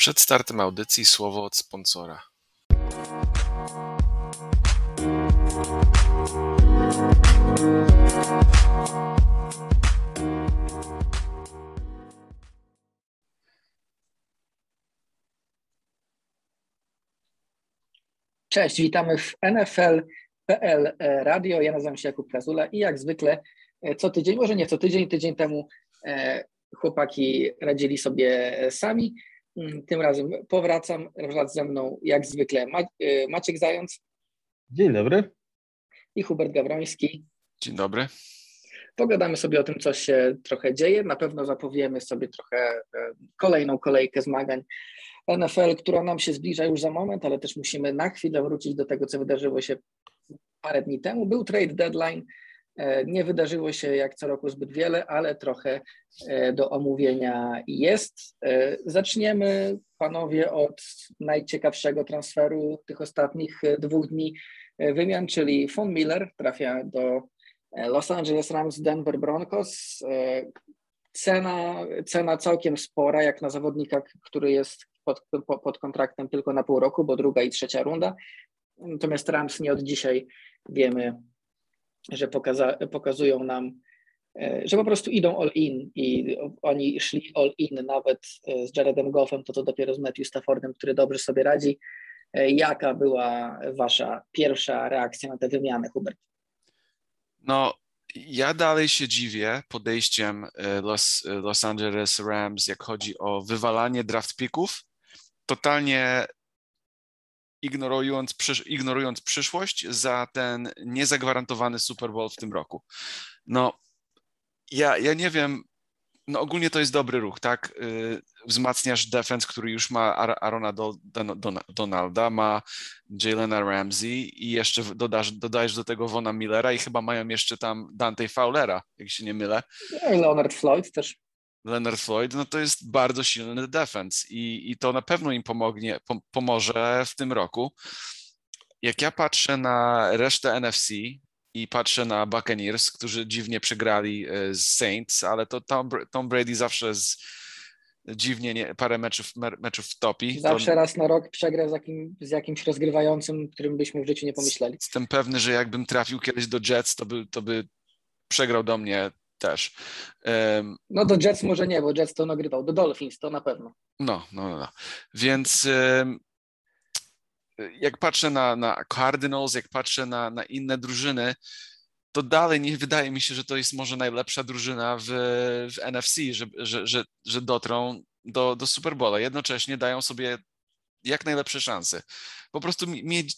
Przed startem audycji słowo od sponsora. Cześć, witamy w NFL.pl Radio. Ja nazywam się Jakub Kazula i jak zwykle e, co tydzień, może nie co tydzień, tydzień temu e, chłopaki radzili sobie sami. Mm, tym razem powracam wraz ze mną jak zwykle e, Maciek Zając. Dzień dobry. I Hubert Gawroński. Dzień dobry. Pogadamy sobie o tym, co się trochę dzieje. Na pewno zapowiemy sobie trochę kolejną kolejkę zmagań NFL, która nam się zbliża już za moment, ale też musimy na chwilę wrócić do tego, co wydarzyło się parę dni temu. Był trade deadline. E, nie wydarzyło się jak co roku zbyt wiele, ale trochę e, do omówienia jest. E, zaczniemy, panowie, od najciekawszego transferu tych ostatnich dwóch dni wymian, czyli Von Miller trafia do Los Angeles Rams Denver Broncos. Cena, cena całkiem spora, jak na zawodnika, który jest pod, pod kontraktem tylko na pół roku, bo druga i trzecia runda. Natomiast Rams nie od dzisiaj wiemy, że pokaza, pokazują nam, e, że po prostu idą all in i oni szli all in nawet e, z Jaredem Goffem, to to dopiero z Matthew Staffordem, który dobrze sobie radzi. E, jaka była wasza pierwsza reakcja na te wymiany, Hubert? No, ja dalej się dziwię podejściem Los, Los Angeles Rams, jak chodzi o wywalanie draft picków totalnie ignorując, ignorując przyszłość za ten niezagwarantowany Super Bowl w tym roku. No, ja, ja nie wiem, no ogólnie to jest dobry ruch, tak? Yy, wzmacniasz defense, który już ma Arona do, do, do, Donalda, ma Jalena Ramsey i jeszcze dodasz, dodajesz do tego Vona Millera i chyba mają jeszcze tam Dante Fowlera, jak się nie mylę. Leonard Floyd też. Leonard Floyd, no to jest bardzo silny defense i, i to na pewno im pomognie, pom pomoże w tym roku. Jak ja patrzę na resztę NFC i patrzę na Buccaneers, którzy dziwnie przegrali e, z Saints, ale to Tom, Tom Brady zawsze z, dziwnie nie, parę meczów, meczów topi. Zawsze to... raz na rok przegra z, jakim, z jakimś rozgrywającym, którym byśmy w życiu nie pomyśleli. Jestem pewny, że jakbym trafił kiedyś do Jets, to by, to by przegrał do mnie też. Um, no do Jets może nie, bo Jets to nagrywał, do Dolphins to na pewno. No, no, no. no. Więc um, jak patrzę na, na Cardinals, jak patrzę na, na inne drużyny, to dalej nie wydaje mi się, że to jest może najlepsza drużyna w, w NFC, że, że, że, że dotrą do, do Super Bowla. Jednocześnie dają sobie jak najlepsze szanse. Po prostu mieć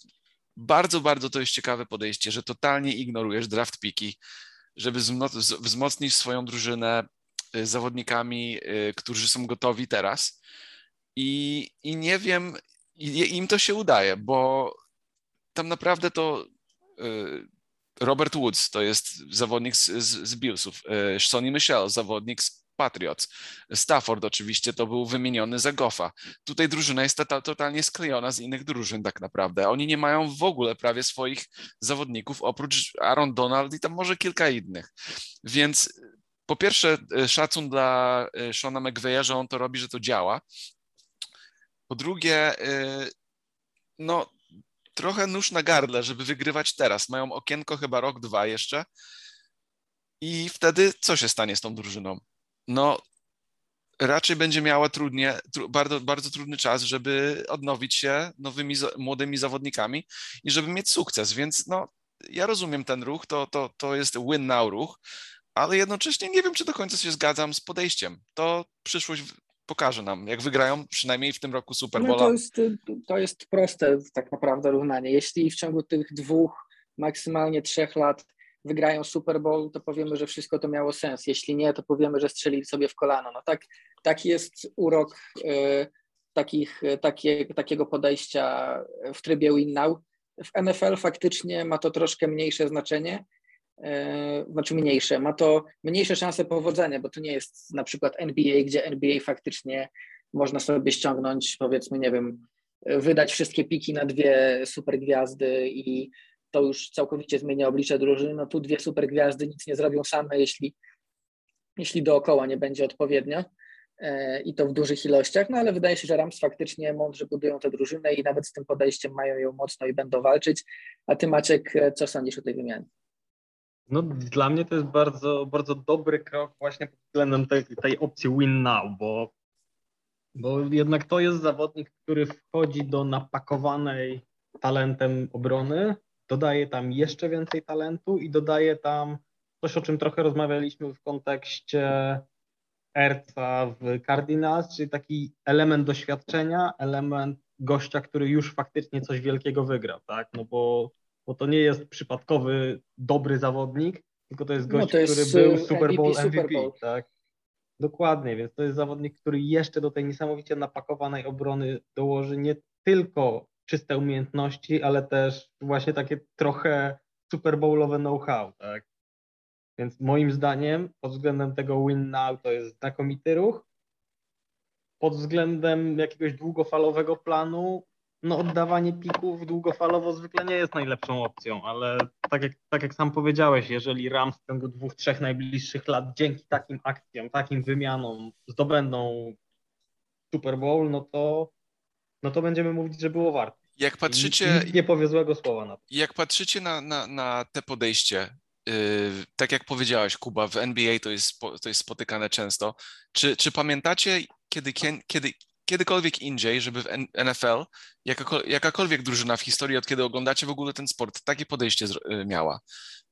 bardzo, bardzo to jest ciekawe podejście, że totalnie ignorujesz draft piki, żeby wzmocnić swoją drużynę y, zawodnikami, y, którzy są gotowi teraz. I, i nie wiem, im to się udaje, bo tam naprawdę to y, Robert Woods to jest zawodnik z, z, z Billsów, Sonny Michel, zawodnik z Patriots. Stafford oczywiście to był wymieniony za Goffa. Tutaj drużyna jest to, totalnie sklejona z innych drużyn tak naprawdę. Oni nie mają w ogóle prawie swoich zawodników oprócz Aaron Donald i tam może kilka innych. Więc po pierwsze e, szacun dla e, Shona McVeya, że on to robi, że to działa. Po drugie, e, no trochę nóż na gardle, żeby wygrywać teraz. Mają okienko chyba rok, dwa jeszcze. I wtedy co się stanie z tą drużyną? No raczej będzie miała trudnie, tru, bardzo, bardzo trudny czas, żeby odnowić się nowymi, młodymi zawodnikami i żeby mieć sukces, więc no ja rozumiem ten ruch, to, to, to jest win now ruch, ale jednocześnie nie wiem, czy do końca się zgadzam z podejściem. To przyszłość pokaże nam, jak wygrają przynajmniej w tym roku Super Bowl. No to, jest, to jest proste tak naprawdę równanie. Jeśli w ciągu tych dwóch, maksymalnie trzech lat wygrają Super Bowl, to powiemy, że wszystko to miało sens. Jeśli nie, to powiemy, że strzelili sobie w kolano. No tak, taki jest urok y, takich, takie, takiego podejścia w trybie win now. W NFL faktycznie ma to troszkę mniejsze znaczenie, y, znaczy mniejsze, ma to mniejsze szanse powodzenia, bo to nie jest na przykład NBA, gdzie NBA faktycznie można sobie ściągnąć, powiedzmy, nie wiem, wydać wszystkie piki na dwie super gwiazdy i to już całkowicie zmienia oblicze drużyny. No tu dwie super gwiazdy nic nie zrobią same, jeśli, jeśli dookoła nie będzie odpowiednio. i to w dużych ilościach, no ale wydaje się, że Rams faktycznie mądrze budują tę drużynę i nawet z tym podejściem mają ją mocno i będą walczyć. A ty Maciek, co sądzisz o tej wymianie? No, dla mnie to jest bardzo, bardzo dobry krok właśnie pod względem tej, tej opcji win now, bo, bo jednak to jest zawodnik, który wchodzi do napakowanej talentem obrony, dodaje tam jeszcze więcej talentu i dodaje tam coś, o czym trochę rozmawialiśmy w kontekście Erca w Cardinals, czyli taki element doświadczenia, element gościa, który już faktycznie coś wielkiego wygrał, tak? No bo bo to nie jest przypadkowy dobry zawodnik, tylko to jest no, gość, no to jest który był Super Bowl MVP, Super Bowl. tak? Dokładnie, więc to jest zawodnik, który jeszcze do tej niesamowicie napakowanej obrony dołoży nie tylko czyste umiejętności, ale też właśnie takie trochę Super Bowlowe know-how, tak? Więc moim zdaniem pod względem tego win now to jest znakomity ruch. Pod względem jakiegoś długofalowego planu no oddawanie pików długofalowo zwykle nie jest najlepszą opcją, ale tak jak, tak jak sam powiedziałeś, jeżeli Rams w ciągu dwóch, trzech najbliższych lat dzięki takim akcjom, takim wymianom zdobędą Super Bowl, no to, no to będziemy mówić, że było warto. Jak patrzycie, Nikt nie powie złego słowa na to. Jak patrzycie na, na, na te podejście, yy, tak jak powiedziałeś, Kuba, w NBA to jest, to jest spotykane często. Czy, czy pamiętacie, kiedy, kiedy, kiedykolwiek indziej, żeby w NFL jakakolwiek drużyna w historii, od kiedy oglądacie w ogóle ten sport, takie podejście y, miała.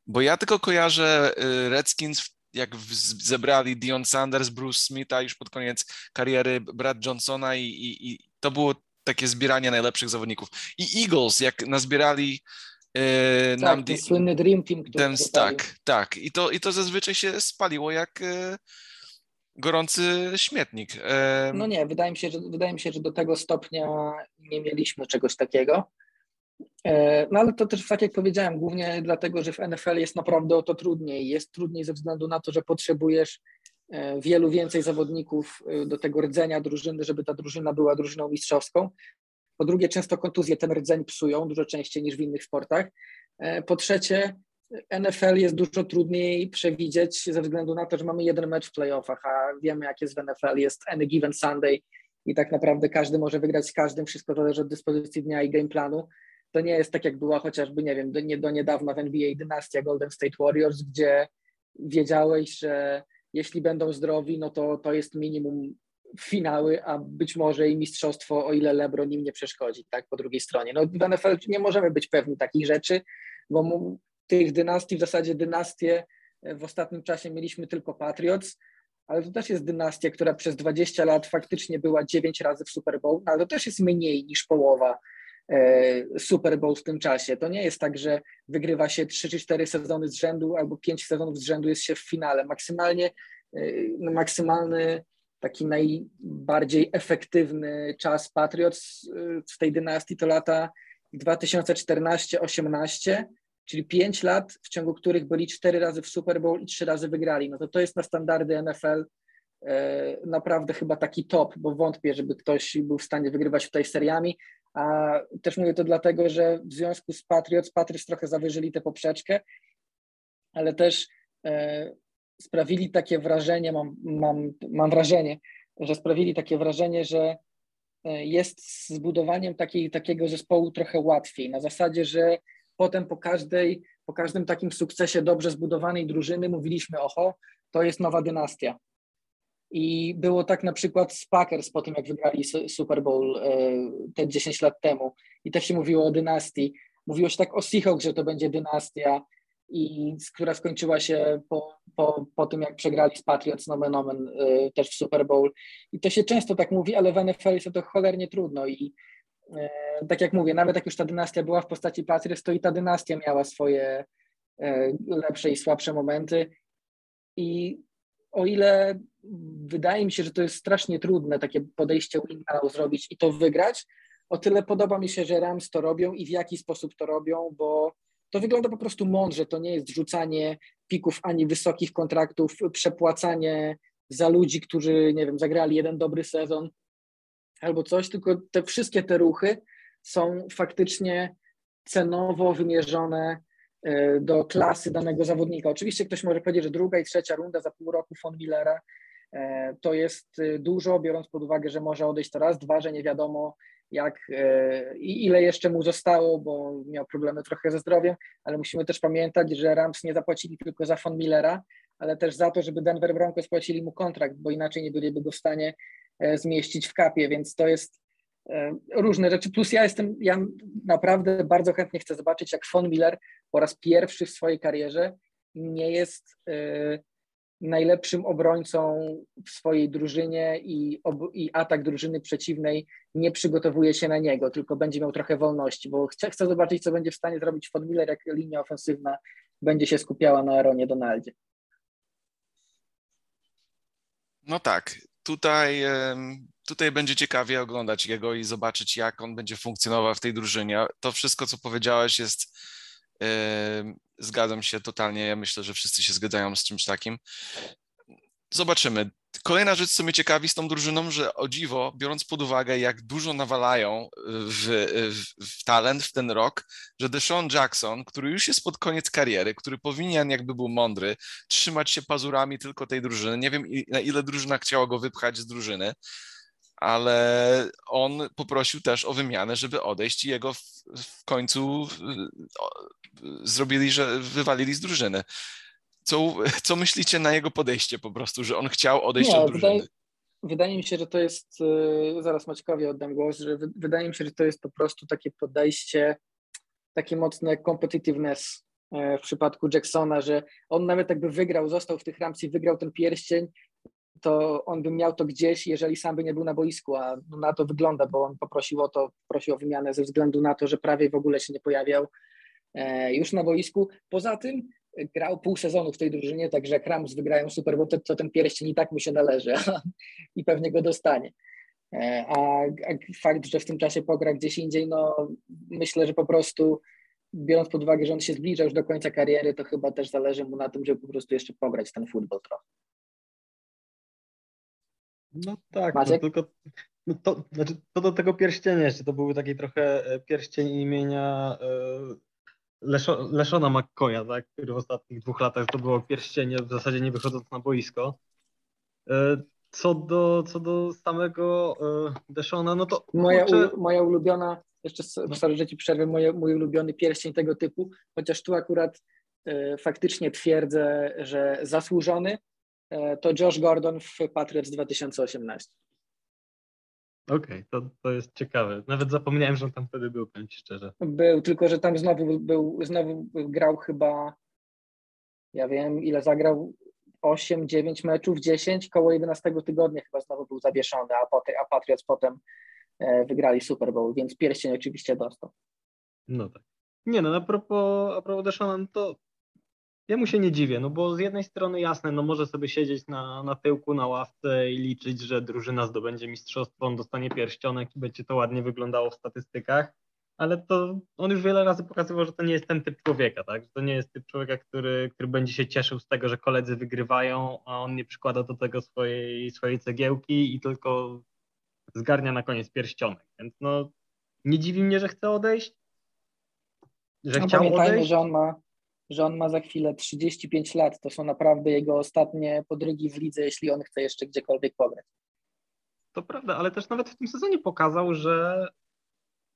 Bo ja tylko kojarzę y, Redskins, jak zebrali Dion Sanders, Bruce Smitha już pod koniec kariery, Brad Johnsona i, i, i to było takie zbieranie najlepszych zawodników. I Eagles, jak nazbierali Yy, tak, nam ten słynny Dream Team, który ten, Tak, tak. I to, I to zazwyczaj się spaliło jak, yy, gorący śmietnik. No nie, wydaje mi się, że, wydaje mi się, że do tego stopnia nie mieliśmy czegoś takiego. E, no ale to też, tak jak powiedziałem, głównie dlatego, że w NFL jest naprawdę o to trudniej. Jest trudniej ze względu na to, że potrzebujesz e, wielu więcej zawodników e, do tego rdzenia drużyny, żeby ta drużyna była drużyną mistrzowską. Po drugie, często kontuzje ten rdzeń psują dużo częściej niż w innych sportach. Po trzecie, NFL jest dużo trudniej przewidzieć ze względu na to, że mamy jeden mecz w playoffach, a wiemy jak jest w NFL, jest any given Sunday i tak naprawdę każdy może wygrać z każdym, wszystko zależy od dyspozycji dnia i game planu. To nie jest tak jak była chociażby, nie wiem, do, nie, do niedawna w NBA dynastia Golden State Warriors, gdzie wiedziałeś, że jeśli będą zdrowi, no to to jest minimum finały, a być może i mistrzostwo, o ile LeBron im nie przeszkodzi, tak, po drugiej stronie. No w NFL nie możemy być pewni takich rzeczy, bo tych dynastii, w zasadzie dynastię e, w ostatnim czasie mieliśmy tylko Patriots, ale to też jest dynastia, która przez 20 lat faktycznie była 9 razy w Super Bowl, ale to też jest mniej niż połowa Super Bowl w tym czasie. To nie jest tak, że wygrywa się 3 czy 4 sezony z rzędu albo 5 sezonów z rzędu jest się w finale. Maksymalnie, e, no maksymalny taki najbardziej efektywny czas Patriots w tej dynastii to lata 2014-18 czyli pięć lat, w ciągu których byli cztery razy w Super Bowl i trzy razy wygrali. No to to jest na standardy NFL e, naprawdę chyba taki top, bo wątpię, żeby ktoś był w stanie wygrywać tutaj seriami. A też mówię to dlatego, że w związku z Patriots, Patriots trochę zawyżyli tę poprzeczkę, ale też e, sprawili takie wrażenie, mam, mam, mam wrażenie, że sprawili takie wrażenie, że e, jest z budowaniem takiej, takiego zespołu trochę łatwiej. Na zasadzie, że potem po każdej, po każdym takim sukcesie dobrze zbudowanej drużyny mówiliśmy, oho, to jest nowa dynastia. I było tak na przykład z Packers po tym, jak wygrali Super Bowl e, te 10 lat temu. I też się mówiło o dynastii. Mówiło się tak o Seahawks, że to będzie dynastia, i która skończyła się po, po, po tym, jak przegrali z Patriots nomen omen e, też w Super Bowl. I to się często tak mówi, ale w NFL jest to cholernie trudno i E, tak jak mówię, nawet jak już ta dynastia była w postaci Patriots, to i ta dynastia miała swoje lepsze i słabsze momenty. I o ile wydaje mi się, że to jest strasznie trudne takie podejście win zrobić i to wygrać, o tyle podoba mi się, że Rams to robią i w jaki sposób to robią, bo to wygląda po prostu mądrze. To nie jest rzucanie pików ani wysokich kontraktów, przepłacanie za ludzi, którzy, nie wiem, zagrali jeden dobry sezon, albo coś, tylko te wszystkie te ruchy są faktycznie cenowo wymierzone e, do klasy danego zawodnika. Oczywiście ktoś może powiedzieć, że druga i trzecia runda za pół roku von Millera to jest y, dużo, biorąc pod uwagę, że może odejść to raz, dwa, że nie wiadomo jak e, i ile jeszcze mu zostało, bo miał problemy trochę ze zdrowiem, ale musimy też pamiętać, że Rams nie zapłacili tylko za Von Millera, ale też za to, żeby Denver Broncos płacili mu kontrakt, bo inaczej nie byliby go w stanie e, zmieścić w kapie, więc to jest różne rzeczy. Plus ja jestem, ja naprawdę bardzo chętnie chcę zobaczyć, jak Von Miller po raz pierwszy w swojej karierze nie jest najlepszym obrońcą w swojej drużynie i, ob, i atak drużyny przeciwnej nie przygotowuje się na niego, tylko będzie miał trochę wolności, bo chcę, chcę zobaczyć, co będzie w stanie zrobić Von Miller, jak linia ofensywna będzie się skupiała na Aaronie Donaldzie. No tak, tutaj, tutaj będzie ciekawie oglądać jego i zobaczyć, jak on będzie funkcjonował w tej drużynie. To wszystko, co powiedziałeś, jest Zgadzam się totalnie. Ja myślę, że wszyscy się zgadzają z czymś takim. Zobaczymy. Kolejna rzecz, co mnie ciekawi z tą drużyną, że o dziwo, biorąc pod uwagę, jak dużo nawalają w, w, w, talent w ten rok, że Deshaun Jackson, który już jest pod koniec kariery, który powinien, jakby był mądry, trzymać się pazurami tylko tej drużyny. Nie wiem, na ile drużyna chciała go wypchać z drużyny, ale on poprosił też o wymianę, żeby odejść i jego w, w końcu zrobili, że wywalili z drużyny. Co, co myślicie na jego podejście po prostu, że on chciał odejść Nie, od drużyny? Wydaje, wydaje mi się, że to jest, y, zaraz Maćkowi oddam głos, że wydaje mi się, że to jest po prostu takie podejście, takie mocne competitiveness e, w przypadku Jacksona, że on nawet jakby wygrał, został w tych Ramsey, wygrał ten pierścień, to on by miał to gdzieś, jeżeli sam by nie był na boisku, a na to wygląda, bo on poprosił o to, prosił o wymianę ze względu na to, że prawie w ogóle się nie pojawiał e, już na boisku. Poza tym grał pół sezonu w tej drużynie, także jak Rams wygrają Super Bowl, to ten pierścień i tak mu się należy i pewnie go dostanie. E, a, a fakt, że w tym czasie pogra gdzieś indziej, no myślę, że po prostu biorąc pod uwagę, że on się zbliża już do końca kariery, to chyba też zależy mu na tym, żeby po prostu jeszcze pograć ten futbol trochę. No tak, no tylko no to, znaczy, to do tego pierścienia jeszcze, to były taki trochę e, pierścień imienia e, Leszo, Leszona McCoya, tak, który w ostatnich dwóch latach to było pierścienie w zasadzie nie wychodząc na boisko. E, co do, co do samego Deshona, no to... Moja, kurczę... u, moja ulubiona, jeszcze no. sorry, że ci przerwę, moje, mój ulubiony pierścień tego typu, chociaż tu akurat faktycznie twierdzę, że zasłużony, to Josh Gordon w Patriots 2018. Okej, okay, to, to jest ciekawe. Nawet zapomniałem, że on tam wtedy był, powiem ci szczerze. Był, tylko że tam znowu był, znowu grał chyba, ja wiem ile zagrał, 8, 9 meczów, 10, koło 11 tygodnia chyba znowu był zawieszony, a, potem, a Patriots potem e, wygrali Super Bowl, więc pierścień oczywiście dostał. No tak. Nie no, a propos, a propos to ja mu się nie dziwię, no bo z jednej strony jasne, no może sobie siedzieć na, na tyłku, na ławce i liczyć, że drużyna zdobędzie mistrzostwo, on dostanie pierścionek i będzie to ładnie wyglądało w statystykach, ale to on już wiele razy pokazywał, że to nie jest ten typ człowieka, tak? Że to nie jest typ człowieka, który, który będzie się cieszył z tego, że koledzy wygrywają, a on nie przykłada do tego swojej, swojej cegiełki i tylko zgarnia na koniec pierścionek. Więc no nie dziwi mnie, że chce odejść, że no, chciał odejść. że on ma że on ma za chwilę 35 lat. To są naprawdę jego ostatnie podrygi w lidze, jeśli on chce jeszcze gdziekolwiek pograć. To prawda, ale też nawet w tym sezonie pokazał, że,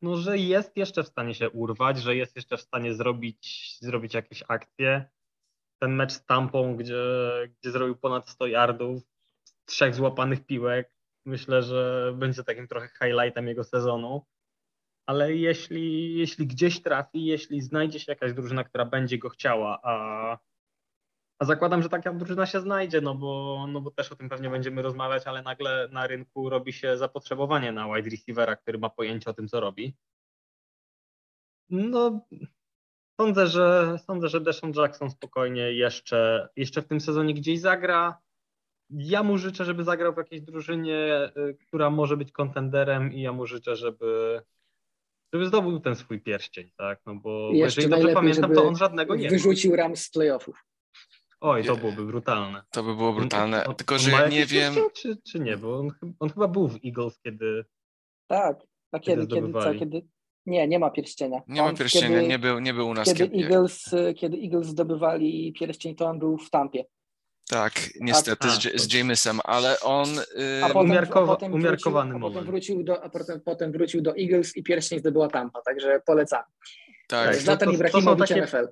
no, że jest jeszcze w stanie się urwać, że jest jeszcze w stanie zrobić, zrobić jakieś akcje. Ten mecz z Tampą, gdzie, gdzie zrobił ponad 100 yardów, trzech złapanych piłek, myślę, że będzie takim trochę highlightem jego sezonu ale jeśli, jeśli gdzieś trafi, jeśli znajdzie się jakaś drużyna, która będzie go chciała, a, a zakładam, że taka drużyna się znajdzie, no bo, no bo też o tym pewnie będziemy rozmawiać, ale nagle na rynku robi się zapotrzebowanie na wide receivera, który ma pojęcie o tym, co robi. No, sądzę, że sądzę, że Deshaun Jackson spokojnie jeszcze, jeszcze w tym sezonie gdzieś zagra. Ja mu życzę, żeby zagrał w jakiejś drużynie, y, która może być kontenderem i ja mu życzę, żeby, żeby zdobył ten swój pierścień, tak? No bo Jeszcze jeżeli dobrze pamiętam, to on żadnego nie Wyrzucił Rams z playoffów. Oj, to byłoby brutalne. To by było brutalne, on, tylko że ja nie wiem... Czy, czy nie, bo on, on, chyba był w Eagles, kiedy... Tak, a kiedy, kiedy, co, kiedy... Nie, nie ma pierścienia. Nie on, ma pierścienia, kiedy, nie, był, nie był u nas. Kiedy, kiedy, Eagles, kiedy Eagles zdobywali pierścień, to on był w Tampie. Tak, niestety z, z Jamesem, ale on... A potem, Umiarkowa, a umiarkowany. Potem wrócił, do, a potem, potem wrócił do Eagles i pierścień zdobyła Tampa, także polecam. Tak. Zlatan Ibrahimowicz takie... NFL.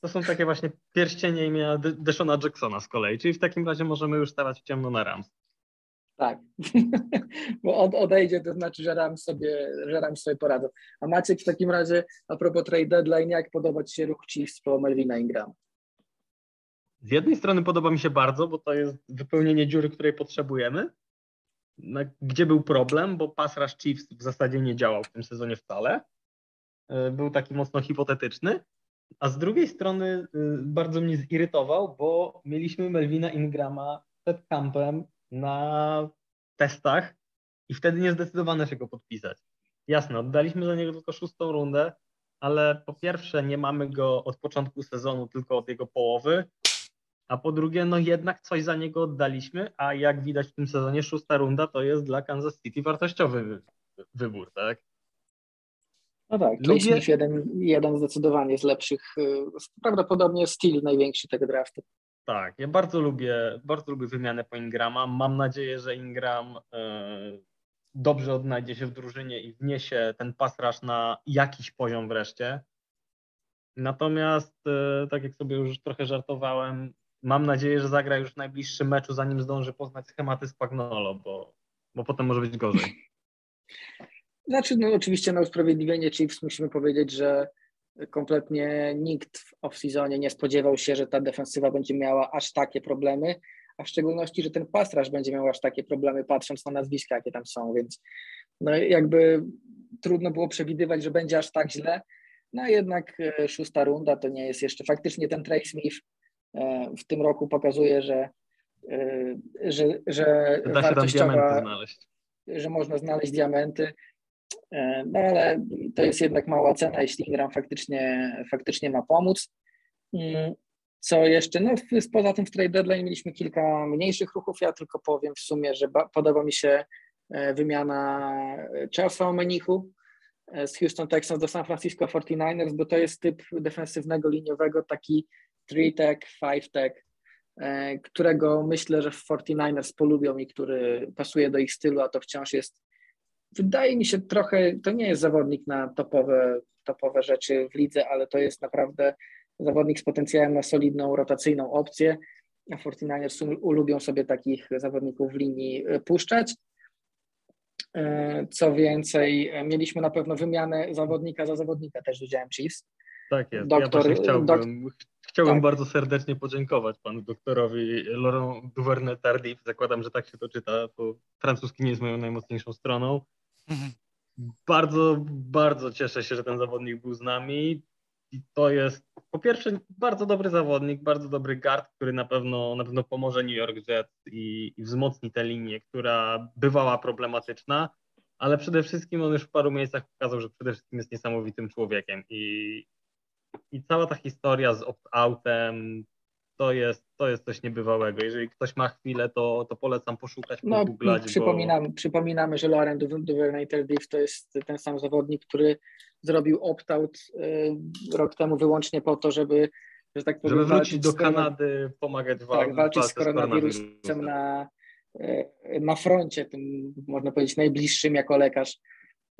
To są takie właśnie pierścienie imienia Deshona Jacksona z kolei, czyli w takim razie możemy już stawać ciemno na Rams. Tak, bo od, odejdzie, to znaczy, że Rams sobie, że Rams sobie poradzą. A Maciek w takim razie, a propos trade deadline, jak podoba Ci się ruch Chiefs po Melvina Ingram? Z jednej strony podoba mi się bardzo, bo to jest wypełnienie dziury, której potrzebujemy. Gdzie był problem, bo pass rush Chiefs w zasadzie nie działał w tym sezonie wcale. E, był taki mocno hipotetyczny. A z drugiej strony y, bardzo mnie zirytował, bo mieliśmy Melvina Ingrama przed kampem na testach i wtedy nie zdecydowano się go podpisać. Jasne, oddaliśmy za niego tylko szóstą rundę, ale po pierwsze nie mamy go od początku sezonu, tylko od jego połowy, a po drugie, no jednak coś za niego oddaliśmy, a jak widać w tym sezonie szósta runda to jest dla Kansas City wartościowy wybór, tak? No tak, Lubię... Smith jeden, jeden zdecydowanie z lepszych, y, prawdopodobnie styl największy tego draftu. Tak, ja bardzo lubię, bardzo lubię wymianę po Ingrama. Mam nadzieję, że Ingram e, dobrze odnajdzie się w drużynie i wniesie ten pass rush na jakiś poziom wreszcie. Natomiast, e, tak jak sobie już trochę żartowałem, mam nadzieję, że zagra już w najbliższym meczu, zanim zdąży poznać schematy Spagnolo, bo, bo potem może być gorzej. Znaczy, no oczywiście na usprawiedliwienie Chiefs musimy powiedzieć, że kompletnie nikt w off-seasonie nie spodziewał się, że ta defensywa będzie miała aż takie problemy, a w szczególności, że ten pass rush będzie miał aż takie problemy, patrząc na nazwiska, jakie tam są, więc no jakby trudno było przewidywać, że będzie aż tak źle. No jednak e, szósta runda to nie jest jeszcze. Faktycznie ten Trey Smith w tym roku pokazuje, że, e, że, że da znaleźć. Że można znaleźć diamenty. E, no ale to jest jednak mała cena, jeśli Ingram faktycznie, faktycznie ma pomóc. Mm, co jeszcze? No, poza tym w trade deadline mieliśmy kilka mniejszych ruchów. Ja tylko powiem w sumie, że podoba mi się e, wymiana Charlesa Omenichu e, z Houston Texans do San Francisco 49ers, bo to jest typ defensywnego liniowego, taki 3-tech, 5-tech, którego myślę, że w 49ers polubią i który pasuje do ich stylu, a to wciąż jest wydaje mi się trochę, to nie jest zawodnik na topowe, topowe rzeczy w lidze, ale to jest naprawdę zawodnik z potencjałem na solidną, rotacyjną opcję. A 49ers lubią sobie takich zawodników w linii e, puszczać. E, co więcej, e, mieliśmy na pewno wymianę zawodnika za zawodnika, też widziałem Chiefs. Tak jest. Doktor, ja chciałbym, dok... chciałbym tak. bardzo serdecznie podziękować panu doktorowi Laurent Duvernay-Tardif. Zakładam, że tak się to czyta, bo francuski nie jest moją najmocniejszą stroną. Mhm. Bardzo, bardzo cieszę się, że ten zawodnik był z nami. I to jest po pierwsze bardzo dobry zawodnik, bardzo dobry guard, który na pewno, na pewno pomoże New York Jets i, i wzmocni tę linię, która bywała problematyczna, ale przede wszystkim on już w paru miejscach pokazał, że przede wszystkim jest niesamowitym człowiekiem i, i cała ta historia z opt-outem, to jest, to jest coś niebywałego. Jeżeli ktoś ma chwilę, to, to polecam poszukać, no, pogooglać. Przypominam, bo... Przypominamy, że Lauren Duvernay-Tardif to jest ten sam zawodnik, który zrobił opt-out y, rok temu wyłącznie po to, żeby że tak powiem, żeby wrócić do Kanady, pomagać w tak, walczyć z koronawirusem na, y, na froncie, tym można powiedzieć najbliższym jako lekarz.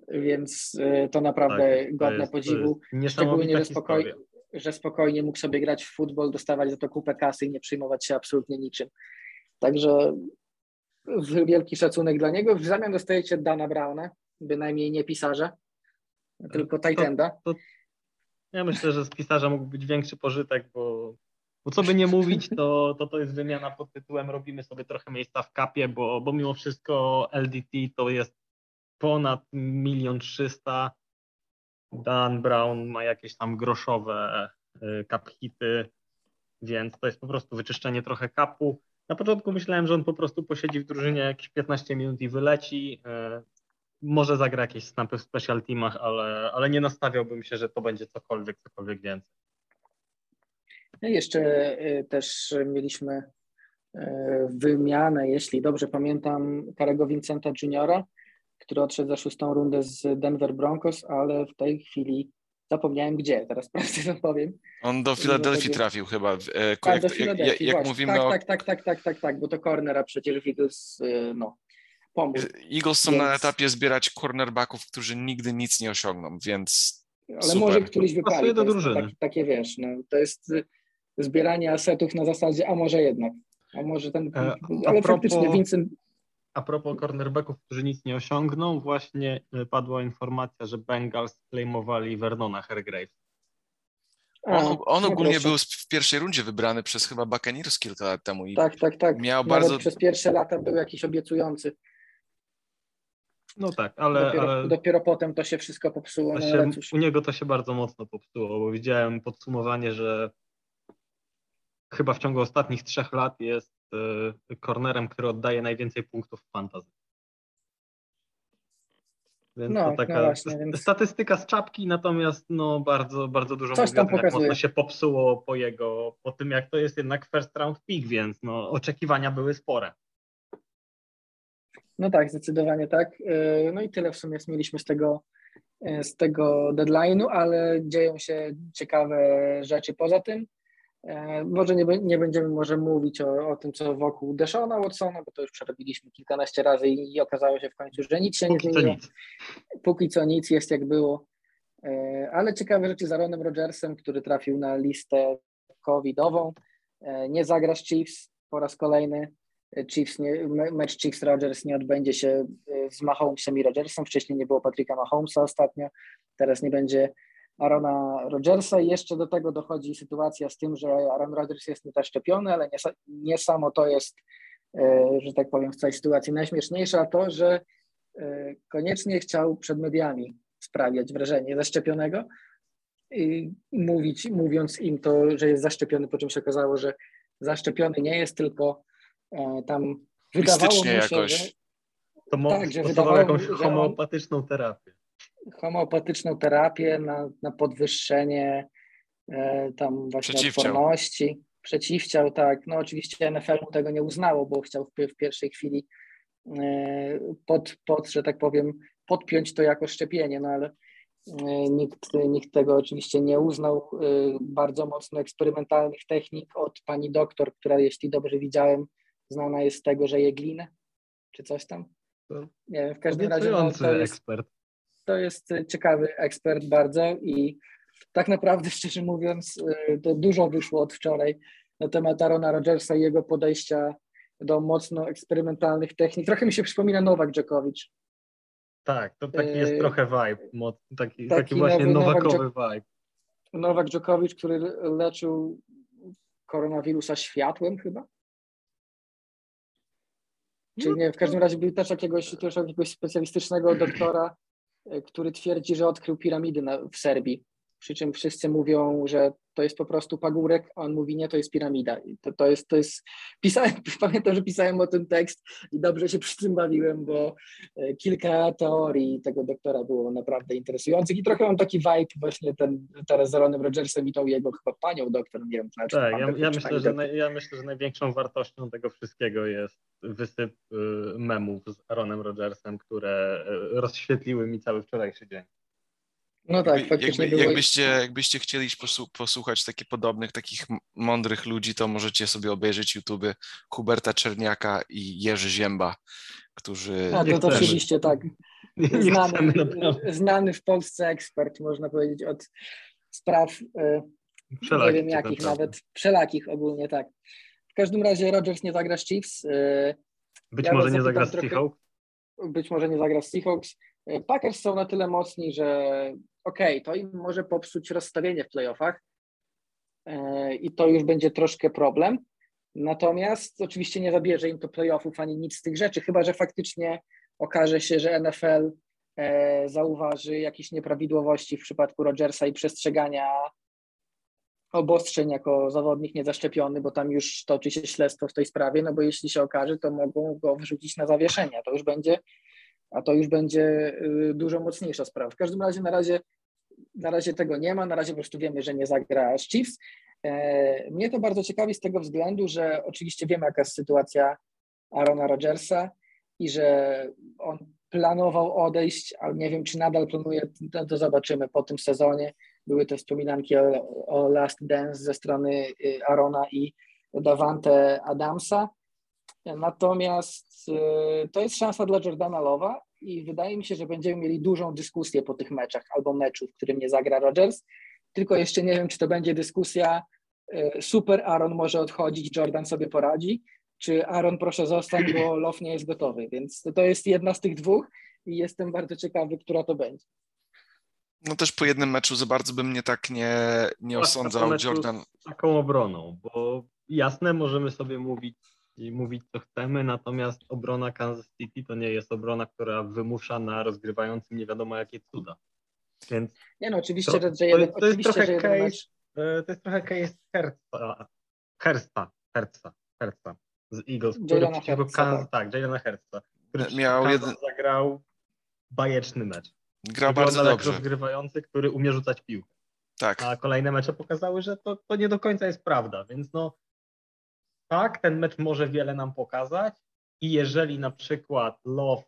Więc y, to naprawdę tak, godne jest, podziwu. Szczególnie, że spokojnie, że spokojnie mógł sobie grać w futbol, dostawać za to kupę kasy i nie przejmować się absolutnie niczym. Także wielki szacunek dla niego. W zamian dostajecie Dana Browna, bynajmniej nie pisarza, tylko. To, to, ja myślę, że z pisarza mógł być większy pożytek, bo, bo co by nie mówić, to, to to jest wymiana pod tytułem robimy sobie trochę miejsca w kapie, bo, bo mimo wszystko LDT to jest ponad milion trzysta Dan Brown ma jakieś tam groszowe cap y, hity, więc to jest po prostu wyczyszczenie trochę kapu. Na początku myślałem, że on po prostu posiedzi w drużynie jakieś 15 minut i wyleci. Y, może zagra jakieś snapy w special teamach, ale, ale nie nastawiałbym się, że to będzie cokolwiek, cokolwiek więcej. No jeszcze y, też mieliśmy wymianę, jeśli dobrze pamiętam, Karego Vincenta Juniora, który odszedł za szóstą rundę z Denver Broncos, ale w tej chwili Zapomniałem gdzie, teraz prawdę powiem. On do Filadelfii trafił chyba. E, tak, do Filadelfii, jak, jak mówimy tak, o... tak, tak, tak, tak, tak, tak, bo to cornera przecież Eagles, e, no, pomógł. Eagles są więc... na etapie zbierać cornerbaków, którzy nigdy nic nie osiągną, więc Ale super. może któryś wypali. do drużyny. Tak, takie wiesz, no, to jest zbieranie asetów na zasadzie, a może jednak, a może ten, e, ale propos... faktycznie Vincent a propos cornerbacków, którzy nic nie osiągną, właśnie e, padła informacja, że Bengals claimowali Vernona Hergrave. On, on no ogólnie był w pierwszej rundzie wybrany przez chyba Buccaneers kilka lat temu. I tak, tak, tak. Miał Nawet bardzo... przez pierwsze lata był jakiś obiecujący. No tak, ale dopiero, ale... dopiero potem to się wszystko popsuło. No się, u niego to się bardzo mocno popsuło, bo widziałem podsumowanie, że chyba w ciągu ostatnich trzech lat jest cornerem, który oddaje najwięcej punktów w fantasy. Więc no, to no taka no właśnie, więc... statystyka z czapki, natomiast no bardzo, bardzo dużo Coś mówi o tym, jak mocno się popsuło po jego, po tym jak to jest jednak first round pick, więc no oczekiwania były spore. No tak, zdecydowanie tak. Y, no i tyle w sumie mieliśmy z tego, y, z tego deadline'u, ale dzieją się ciekawe rzeczy poza tym. E, może nie, nie będziemy może mówić o, o tym, co wokół Deshona Watsona, bo to już przerobiliśmy kilkanaście razy i, i okazało się w końcu, że nic się Póki nie zmieniło. Póki co nic jest jak było. E, ale ciekawe rzeczy z Aaronem Rodgersem, który trafił na listę covidową. E, nie zagra z Chiefs po raz kolejny. Chiefs nie, mecz Chiefs Rodgers nie odbędzie się z Mahomesem i Rodgersem. Wcześniej nie było Patryka Mahomesa ostatnio. Teraz nie będzie Arona Rodgersa i jeszcze do tego dochodzi sytuacja z tym, że Aaron Rodgers jest niezaszczepiony, ale nie, nie samo to jest, e, że tak powiem, w całej sytuacji najśmieszniejsze, a to, że e, koniecznie chciał przed mediami sprawiać wrażenie zaszczepionego i mówić, mówiąc im to, że jest zaszczepiony, po czym się okazało, że zaszczepiony nie jest, tylko e, tam wydawało mu się, jakoś. że... To tak, że wydawało, jakąś homeopatyczną terapię homeopatyczną terapię na, na podwyższenie e, tam właśnie Przeciwciał. odporności. Przeciwciał, tak. No oczywiście NFL mu tego nie uznało, bo chciał w, w pierwszej chwili e, pod, pod, że tak powiem, podpiąć to jako szczepienie, no ale e, nikt, nikt tego oczywiście nie uznał. Bardzo mocno eksperymentalnych technik od pani doktor, która, jeśli dobrze widziałem, znana jest z tego, że je glinę, czy coś tam. Nie wiem, w każdym razie no, to jest, ekspert to jest ciekawy ekspert bardzo i tak naprawdę, szczerze mówiąc, y, to dużo wyszło od wczoraj na temat Arona Rodgersa i jego podejścia do mocno eksperymentalnych technik. Trochę mi się przypomina Nowak Dżokowicz. Tak, to taki jest y, trochę vibe, taki, taki, taki właśnie nowakowy Nowak vibe. Nowak Dżokowicz, który leczył koronawirusa światłem chyba? Czyli nie, w każdym razie był też jakiegoś, też jakiegoś specjalistycznego doktora, który twierdzi, że odkrył piramidy na, w Serbii. Przy czym wszyscy mówią, że to jest po prostu pagórek, a on mówi nie, to jest piramida. I to, to jest, to jest, pisałem, pamiętam, że pisałem o tym tekst i dobrze się przy tym bawiłem, bo e, kilka teorii tego doktora było naprawdę interesujących i trochę mam taki vibe właśnie ten teraz z Aaronem Rodgersem i tą jego chyba panią doktor, nie wiem. Znaczy, tak, ja, ja myślę, że naj, ja myślę, że największą wartością tego wszystkiego jest wysyp y, memów z Aaronem Rodgersem, które y, rozświetliły mi cały wczorajszy dzień. No tak, faktycznie Jakby, jakbyście, jakbyście chcieli posłuchać takich podobnych, takich mądrych ludzi, to możecie sobie obejrzeć YouTube Huberta Czerniaka i Jerzy Zięba, którzy... A to, to oczywiście tak. Znany, znany w Polsce ekspert, można powiedzieć, od spraw wszelakich, nie wiem jakich nawet, wszelakich ogólnie, tak. W każdym razie Rodgers nie zagra z Chiefs. E, Być ja może nie zagra z Seahawks? Być może nie zagra z Seahawks. Packers są na tyle mocni, że okej, okay, to im może popsuć rozstawienie w playoffach e, i to już będzie troszkę problem. Natomiast oczywiście nie zabierze im to playoffów ani nic z tych rzeczy, chyba że faktycznie okaże się, że NFL e, zauważy jakieś nieprawidłowości w przypadku Rodgersa i przestrzegania obostrzeń jako zawodnik niezaszczepiony, bo tam już toczy się śledztwo w tej sprawie, no bo jeśli się okaże, to mogą go wrzucić na zawieszenie. To już będzie, a to już będzie y, dużo mocniejsza sprawa. W każdym razie na razie na razie tego nie ma, na razie po prostu wiemy, że nie zagra Chiefs. E, mnie to bardzo ciekawi z tego względu, że oczywiście wiemy, jaka jest sytuacja Arona Rodgersa i że on planował odejść, ale nie wiem, czy nadal planuje, to, to zobaczymy po tym sezonie. były te wspominanki o, o Last Dance ze strony y, Arona i Davante Adamsa. Natomiast y, to jest szansa dla Jordana Lowa i wydaje mi się, że będziemy mieli dużą dyskusję po tych meczach albo meczu, w którym nie zagra Rodgers. Tylko jeszcze nie wiem, czy to będzie dyskusja y, super Aaron może odchodzić, Jordan sobie poradzi, czy Aaron proszę zostań, bo Love nie jest gotowy. Więc to jest jedna z tych dwóch i jestem bardzo ciekawy, która to będzie. No też po jednym meczu za bardzo bym mnie tak nie, nie osądzał Jordan. Z taką obroną, bo jasne, możemy sobie mówić i mówić co chcemy, natomiast obrona Kansas City to nie jest obrona, która wymusza na rozgrywającym nie wiadomo jakie cuda. Więc nie no, oczywiście, to, że, że jeden, to, jest trochę że case, mecz... E, to jest trochę case Hersta, Hersta, Hersta, Hersta z Eagles, który przeciwko Kansas, tak, Jalena Hersta, który miał jeden... zagrał bajeczny mecz. Grał bardzo dobrze. rozgrywający, który umie rzucać piłkę. Tak. A kolejne mecze pokazały, że to, to nie do końca jest prawda, więc no tak, ten mecz może wiele nam pokazać i jeżeli na przykład Love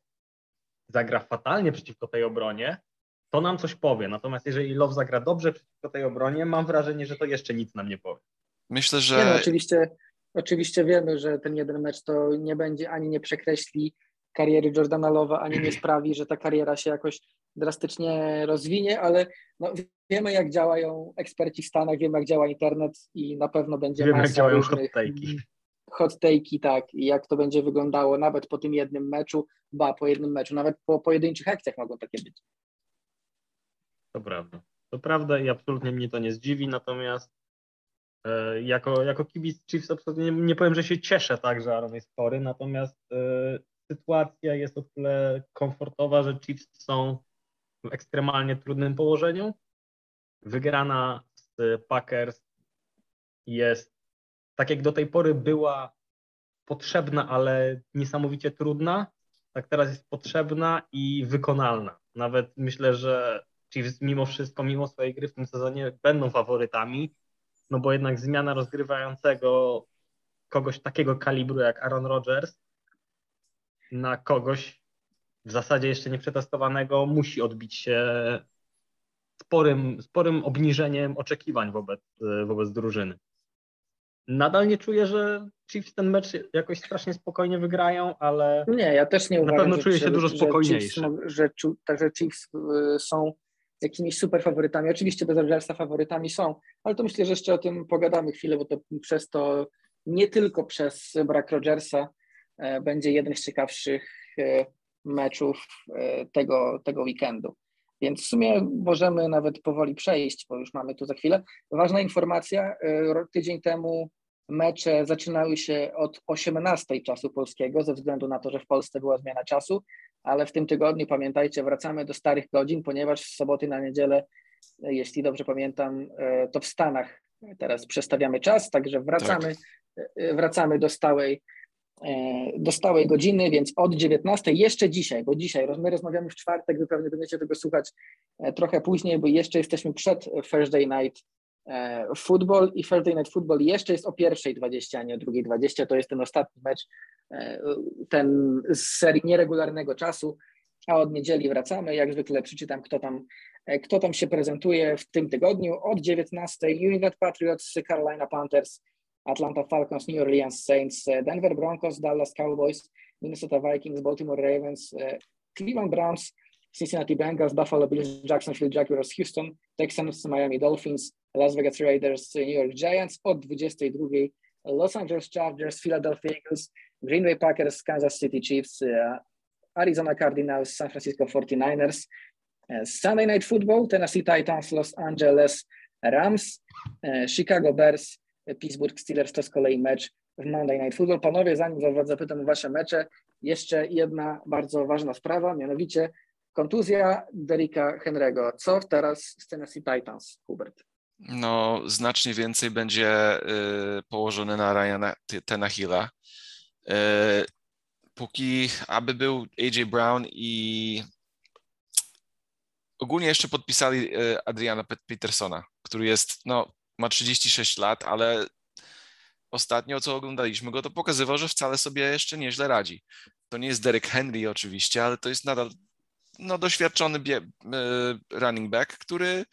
zagra fatalnie przeciwko tej obronie, to nam coś powie. Natomiast jeżeli Love zagra dobrze przeciwko tej obronie, mam wrażenie, że to jeszcze nic nam nie powie. Myślę, że... Nie, no, oczywiście, oczywiście wiemy, że ten jeden mecz to nie będzie, ani nie przekreśli kariery Jordana Lowa, ani nie sprawi, że ta kariera się jakoś drastycznie rozwinie, ale no, wiemy jak działają eksperci w Stanach, wiemy jak działa internet i na pewno będzie wiemy, jak działają hot take'i. Hot take'i, tak, i jak to będzie wyglądało nawet po tym jednym meczu, ba, po jednym meczu, nawet po pojedynczych akcjach mogą takie być. To prawda. To prawda i absolutnie mnie to nie zdziwi, natomiast e, jako, jako kibic Chiefs absolutnie nie, nie, powiem, że się cieszę tak, że Aaron jest chory, natomiast e, sytuacja jest o tyle komfortowa, że Chiefs są w ekstremalnie trudnym położeniu. Wygrana z Packers jest, tak jak do tej pory była potrzebna, ale niesamowicie trudna, tak teraz jest potrzebna i wykonalna. Nawet myślę, że Chiefs mimo wszystko, mimo swojej gry w tym sezonie będą faworytami, no bo jednak zmiana rozgrywającego kogoś takiego kalibru jak Aaron Rodgers na kogoś w zasadzie jeszcze nieprzetestowanego musi odbić się sporym, sporym obniżeniem oczekiwań wobec, wobec drużyny. Nadal nie czuję, że Chiefs ten mecz jakoś strasznie spokojnie wygrają, ale. Nie, ja też nie uważam. Na pewno czuję się dużo spokojniejszy. Że, Chiefs, że, że Chiefs y, są jakimiś super faworytami. Oczywiście bez Rodgersa faworytami są, ale to myślę, że jeszcze o tym pogadamy chwilę, bo to przez to nie tylko przez brak Rodgersa e, będzie jeden z ciekawszych e, meczów e, tego, tego weekendu. Więc w sumie możemy nawet powoli przejść, bo już mamy tu za chwilę. Ważna informacja, tydzień temu mecze zaczynały się od 18 czasu polskiego, ze względu na to, że w Polsce była zmiana czasu, ale w tym tygodniu pamiętajcie, wracamy do starych godzin, ponieważ z soboty na niedzielę, jeśli dobrze pamiętam, e, to w Stanach teraz przestawiamy czas, także wracamy, tak. E, wracamy do stałej, e, do stałej godziny, więc od 19 jeszcze dzisiaj, bo dzisiaj my rozmawiamy w czwartek, wy pewnie będziecie tego słuchać trochę później, bo jeszcze jesteśmy przed Thursday Night Football i Thursday Night Football jeszcze jest o pierwszej 20, a nie o drugiej 20. To jest ten ostatni mecz, e, ten z serii nieregularnego czasu, a od niedzieli wracamy. Jak zwykle przeczytam, kto tam, e, kto tam się prezentuje w tym tygodniu. Od 19 New England Patriots, Carolina Panthers, Atlanta Falcons, New Orleans Saints, e, Denver Broncos, Dallas Cowboys, Minnesota Vikings, Baltimore Ravens, Cleveland Browns, Cincinnati Bengals, Buffalo Bills, Jacksonville Jaguars, Houston, Texans, Miami Dolphins, Las Vegas Raiders, New York Giants, od 22 Los Angeles Chargers, Philadelphia Eagles, Green Bay Packers, Kansas City Chiefs, uh, Arizona Cardinals, San Francisco 49ers, uh, Sunday Night Football, Tennessee Titans, Los Angeles Rams, uh, Chicago Bears, Pittsburgh Steelers to z kolei mecz w Monday Night Football. Panowie, zanim zapytam o wasze mecze, jeszcze jedna bardzo ważna sprawa, mianowicie kontuzja Derricka Henry'ego. Co teraz z Tennessee Titans, Hubert? no, znacznie więcej będzie y, położone na Ryana Tenahilla. Y, póki aby był AJ Brown i ogólnie jeszcze podpisali y, Adriana Petersona, który jest, no, ma 36 lat, ale ostatnio co oglądaliśmy go, to pokazywał, że wcale sobie jeszcze nieźle radzi. To nie jest Derek Henry oczywiście, ale to jest nadal no, doświadczony running back, który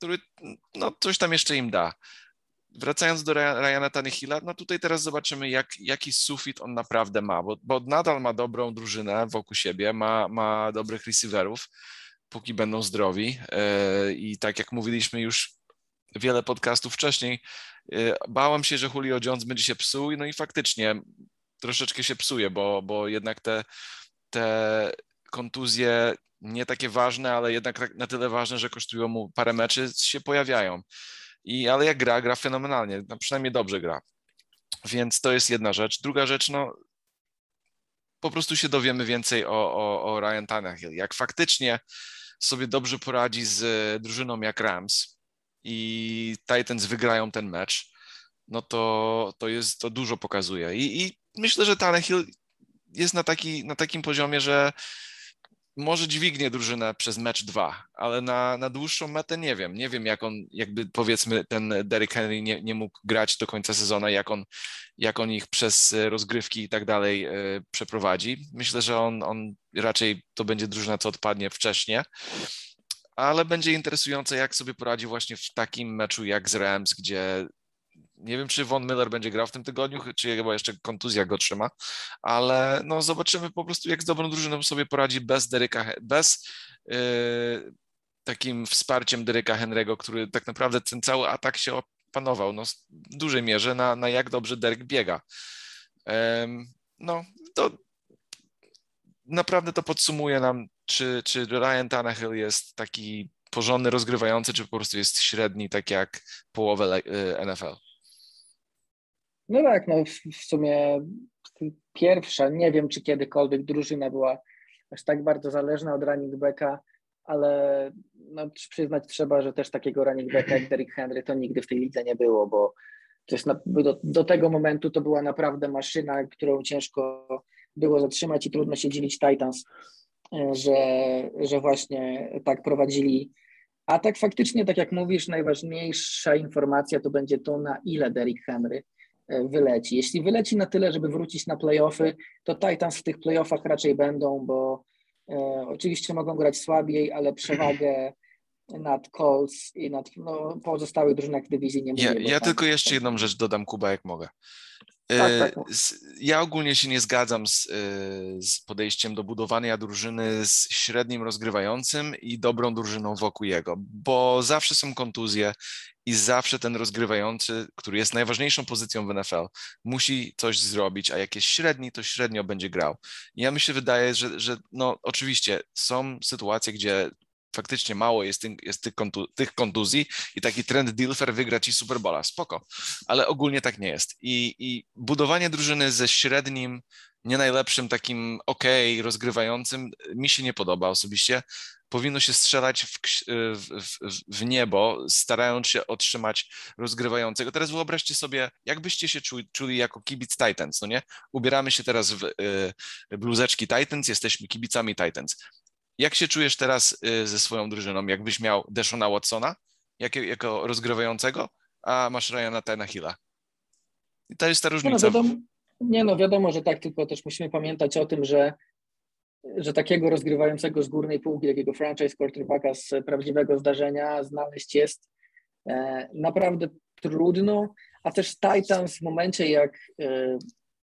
który no, coś tam jeszcze im da. Wracając do Ryana Tannehilla, no tutaj teraz zobaczymy, jak, jaki sufit on naprawdę ma, bo, bo nadal ma dobrą drużynę wokół siebie, ma, ma dobrych receiverów, póki będą zdrowi. E, I tak jak mówiliśmy już wiele podcastów wcześniej, e, bałem się, że Julio Jones będzie się psuł, no i faktycznie troszeczkę się psuje, bo, bo jednak te, te kontuzje nie takie ważne, ale jednak tak na tyle ważne, że kosztują mu parę meczy, się pojawiają. I, ale jak gra, gra fenomenalnie, no przynajmniej dobrze gra. Więc to jest jedna rzecz. Druga rzecz, no po prostu się dowiemy więcej o, o, o Ryan Tannehill. Jak faktycznie sobie dobrze poradzi z drużyną jak Rams i Titans wygrają ten mecz, no to, to jest, to dużo pokazuje. I, i myślę, że Tannehill jest na, taki, na takim poziomie, że może dźwignie drużynę przez mecz dwa, ale na, na dłuższą metę nie wiem. Nie wiem, jak on, jakby powiedzmy, ten Derrick Henry nie, nie mógł grać do końca sezonu, jak on, jak on ich przez rozgrywki i tak dalej e, przeprowadzi. Myślę, że on, on raczej to będzie drużyna, co odpadnie wcześniej, ale będzie interesujące, jak sobie poradzi właśnie w takim meczu jak z Rams, gdzie nie wiem, czy Von Miller będzie grał w tym tygodniu, czy chyba jeszcze kontuzja go trzyma, ale no zobaczymy po prostu, jak z dobrą drużyną sobie poradzi bez Deryka, bez yy, takim wsparciem Deryka Henry'ego, który tak naprawdę ten cały atak się opanował no, w dużej mierze na, na jak dobrze Derek biega. Yy, no, to naprawdę to podsumuje nam, czy, czy Ryan Tannehill jest taki porządny, rozgrywający, czy po prostu jest średni, tak jak połowę y, NFL. No tak, no w, w sumie pierwsza, nie wiem czy kiedykolwiek drużyna była aż tak bardzo zależna od running backa, ale no, przyznać trzeba, że też takiego running backa jak Derrick Henry to nigdy w tej lidze nie było, bo to jest na, do, do tego momentu to była naprawdę maszyna, którą ciężko było zatrzymać i trudno się dziwić Titans, że, że właśnie tak prowadzili. A tak faktycznie, tak jak mówisz, najważniejsza informacja to będzie to, na ile Derrick Henry E, wyleci. Jeśli wyleci na tyle, żeby wrócić na playoffy, to Titans w tych playoffach raczej będą, bo e, oczywiście mogą grać słabiej, ale przewagę nad Colts i nad no, pozostałych drużynach dywizji nie mówię. Ja, ja tylko jeszcze jedną rzecz dodam, Kuba, jak mogę. Tak, tak. E, ja ogólnie się nie zgadzam z, e, z, podejściem do budowania drużyny z średnim rozgrywającym i dobrą drużyną wokół jego, bo zawsze są kontuzje i zawsze ten rozgrywający, który jest najważniejszą pozycją w NFL, musi coś zrobić, a jak jest średni, to średnio będzie grał. I ja mi się wydaje, że, że no oczywiście są sytuacje, gdzie faktycznie mało jest, tych, jest tych, kontu, tych kontuzji i taki trend Dilfer wygra ci Superbola, spoko, ale ogólnie tak nie jest. I, I budowanie drużyny ze średnim, nie najlepszym takim ok, rozgrywającym mi się nie podoba osobiście. Powinno się strzelać w, w, w, niebo, starając się otrzymać rozgrywającego. Teraz wyobraźcie sobie, jakbyście się czuli, czuli jako kibic Titans, no nie? Ubieramy się teraz w y, bluzeczki Titans, jesteśmy kibicami Titans jak się czujesz teraz y, ze swoją drużyną? Jakbyś miał Deshona Watsona jako, jako rozgrywającego, a masz Ryana Tannehilla? I to jest ta różnica. Nie no, wiadomo, nie no, wiadomo, że tak, tylko też musimy pamiętać o tym, że, że takiego rozgrywającego z górnej półki, takiego franchise quarterbacka z prawdziwego zdarzenia znaleźć jest e, naprawdę trudno, a też Titans w momencie, jak, e,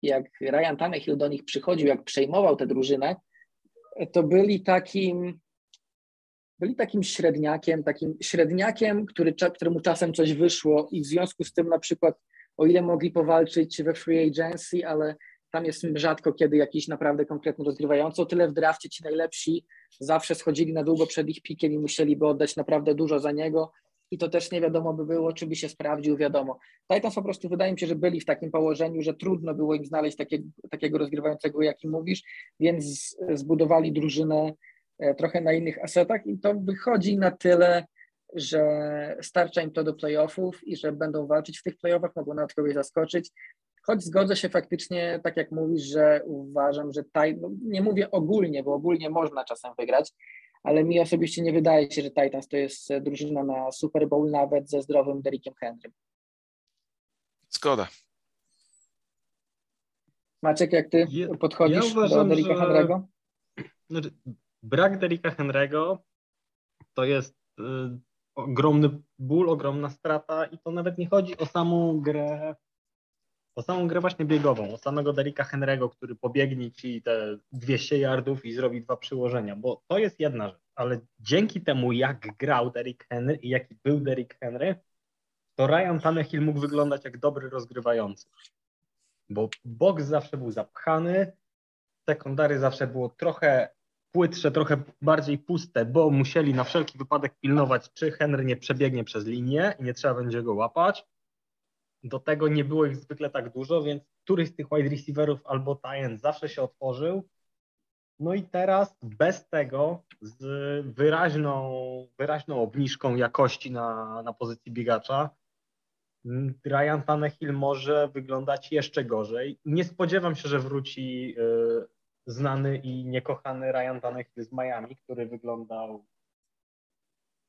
jak Ryan Tannehill do nich przychodził, jak przejmował tę drużynę, to byli takim, byli takim średniakiem, takim średniakiem, który, któremu czasem coś wyszło i w związku z tym na przykład, o ile mogli powalczyć we free agency, ale tam jest rzadko kiedy jakiś naprawdę konkretny rozgrywający, o tyle w drafcie ci najlepsi zawsze schodzili na długo przed ich pikiem i musieliby oddać naprawdę dużo za niego i to też nie wiadomo by było, czy by się sprawdził, wiadomo. Titans po prostu wydaje mi się, że byli w takim położeniu, że trudno było im znaleźć takiego, takiego rozgrywającego, jaki mówisz, więc zbudowali drużynę e, trochę na innych asetach i to wychodzi na tyle, że starcza im to do playoffów i że będą walczyć w tych playoffach, mogą nawet kogoś zaskoczyć. Choć zgodzę się faktycznie, tak jak mówisz, że uważam, że taj, no nie mówię ogólnie, bo ogólnie można czasem wygrać, ale mi osobiście nie wydaje się, że Titans to jest e, drużyna na Super Bowl nawet ze zdrowym Derrickiem Henrym. Zgoda. Maciek, jak ty podchodzisz ja uważam, do Derricka Henry'ego? Znaczy, brak Derricka Henry'ego to jest y, ogromny ból, ogromna strata i to nawet nie chodzi o samą grę, o samą grę właśnie biegową, o samego Derricka Henry'ego, który pobiegnie ci te 200 yardów i zrobi dwa przyłożenia, bo to jest jedna rzecz, ale dzięki temu jak grał Derrick Henry i jaki był Derrick Henry, to Ryan Tannehill mógł wyglądać jak dobry rozgrywający, bo box zawsze był zapchany, sekundary zawsze było trochę płytsze, trochę bardziej puste, bo musieli na wszelki wypadek pilnować, czy Henry nie przebiegnie przez linię i nie trzeba będzie go łapać. Do tego nie było ich zwykle tak dużo, więc któryś z tych wide receiverów albo tie zawsze się otworzył. No i teraz bez tego, z wyraźną, wyraźną obniżką jakości na, na pozycji biegacza, Ryan Tannehill może wyglądać jeszcze gorzej. Nie spodziewam się, że wróci y, znany i niekochany Ryan Tannehill z Miami, który wyglądał.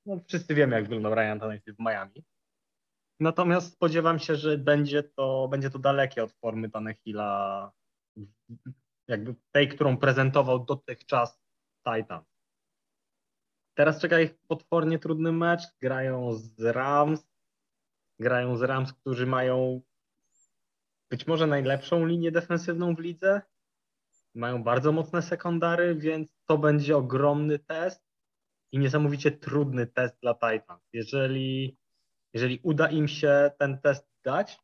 No, wszyscy wiemy, jak wyglądał Ryan Tannehill w Miami. Natomiast spodziewam się, że będzie to, będzie to dalekie od formy Tannehilla, jakby tej, którą prezentował dotychczas Titan. Teraz czeka ich potwornie trudny mecz. Grają z Rams. Grają z Rams, którzy mają być może najlepszą linię defensywną w lidze mają bardzo mocne sekundary, więc to będzie ogromny test i niesamowicie trudny test dla Titans. Jeżeli, jeżeli uda im się ten test dać,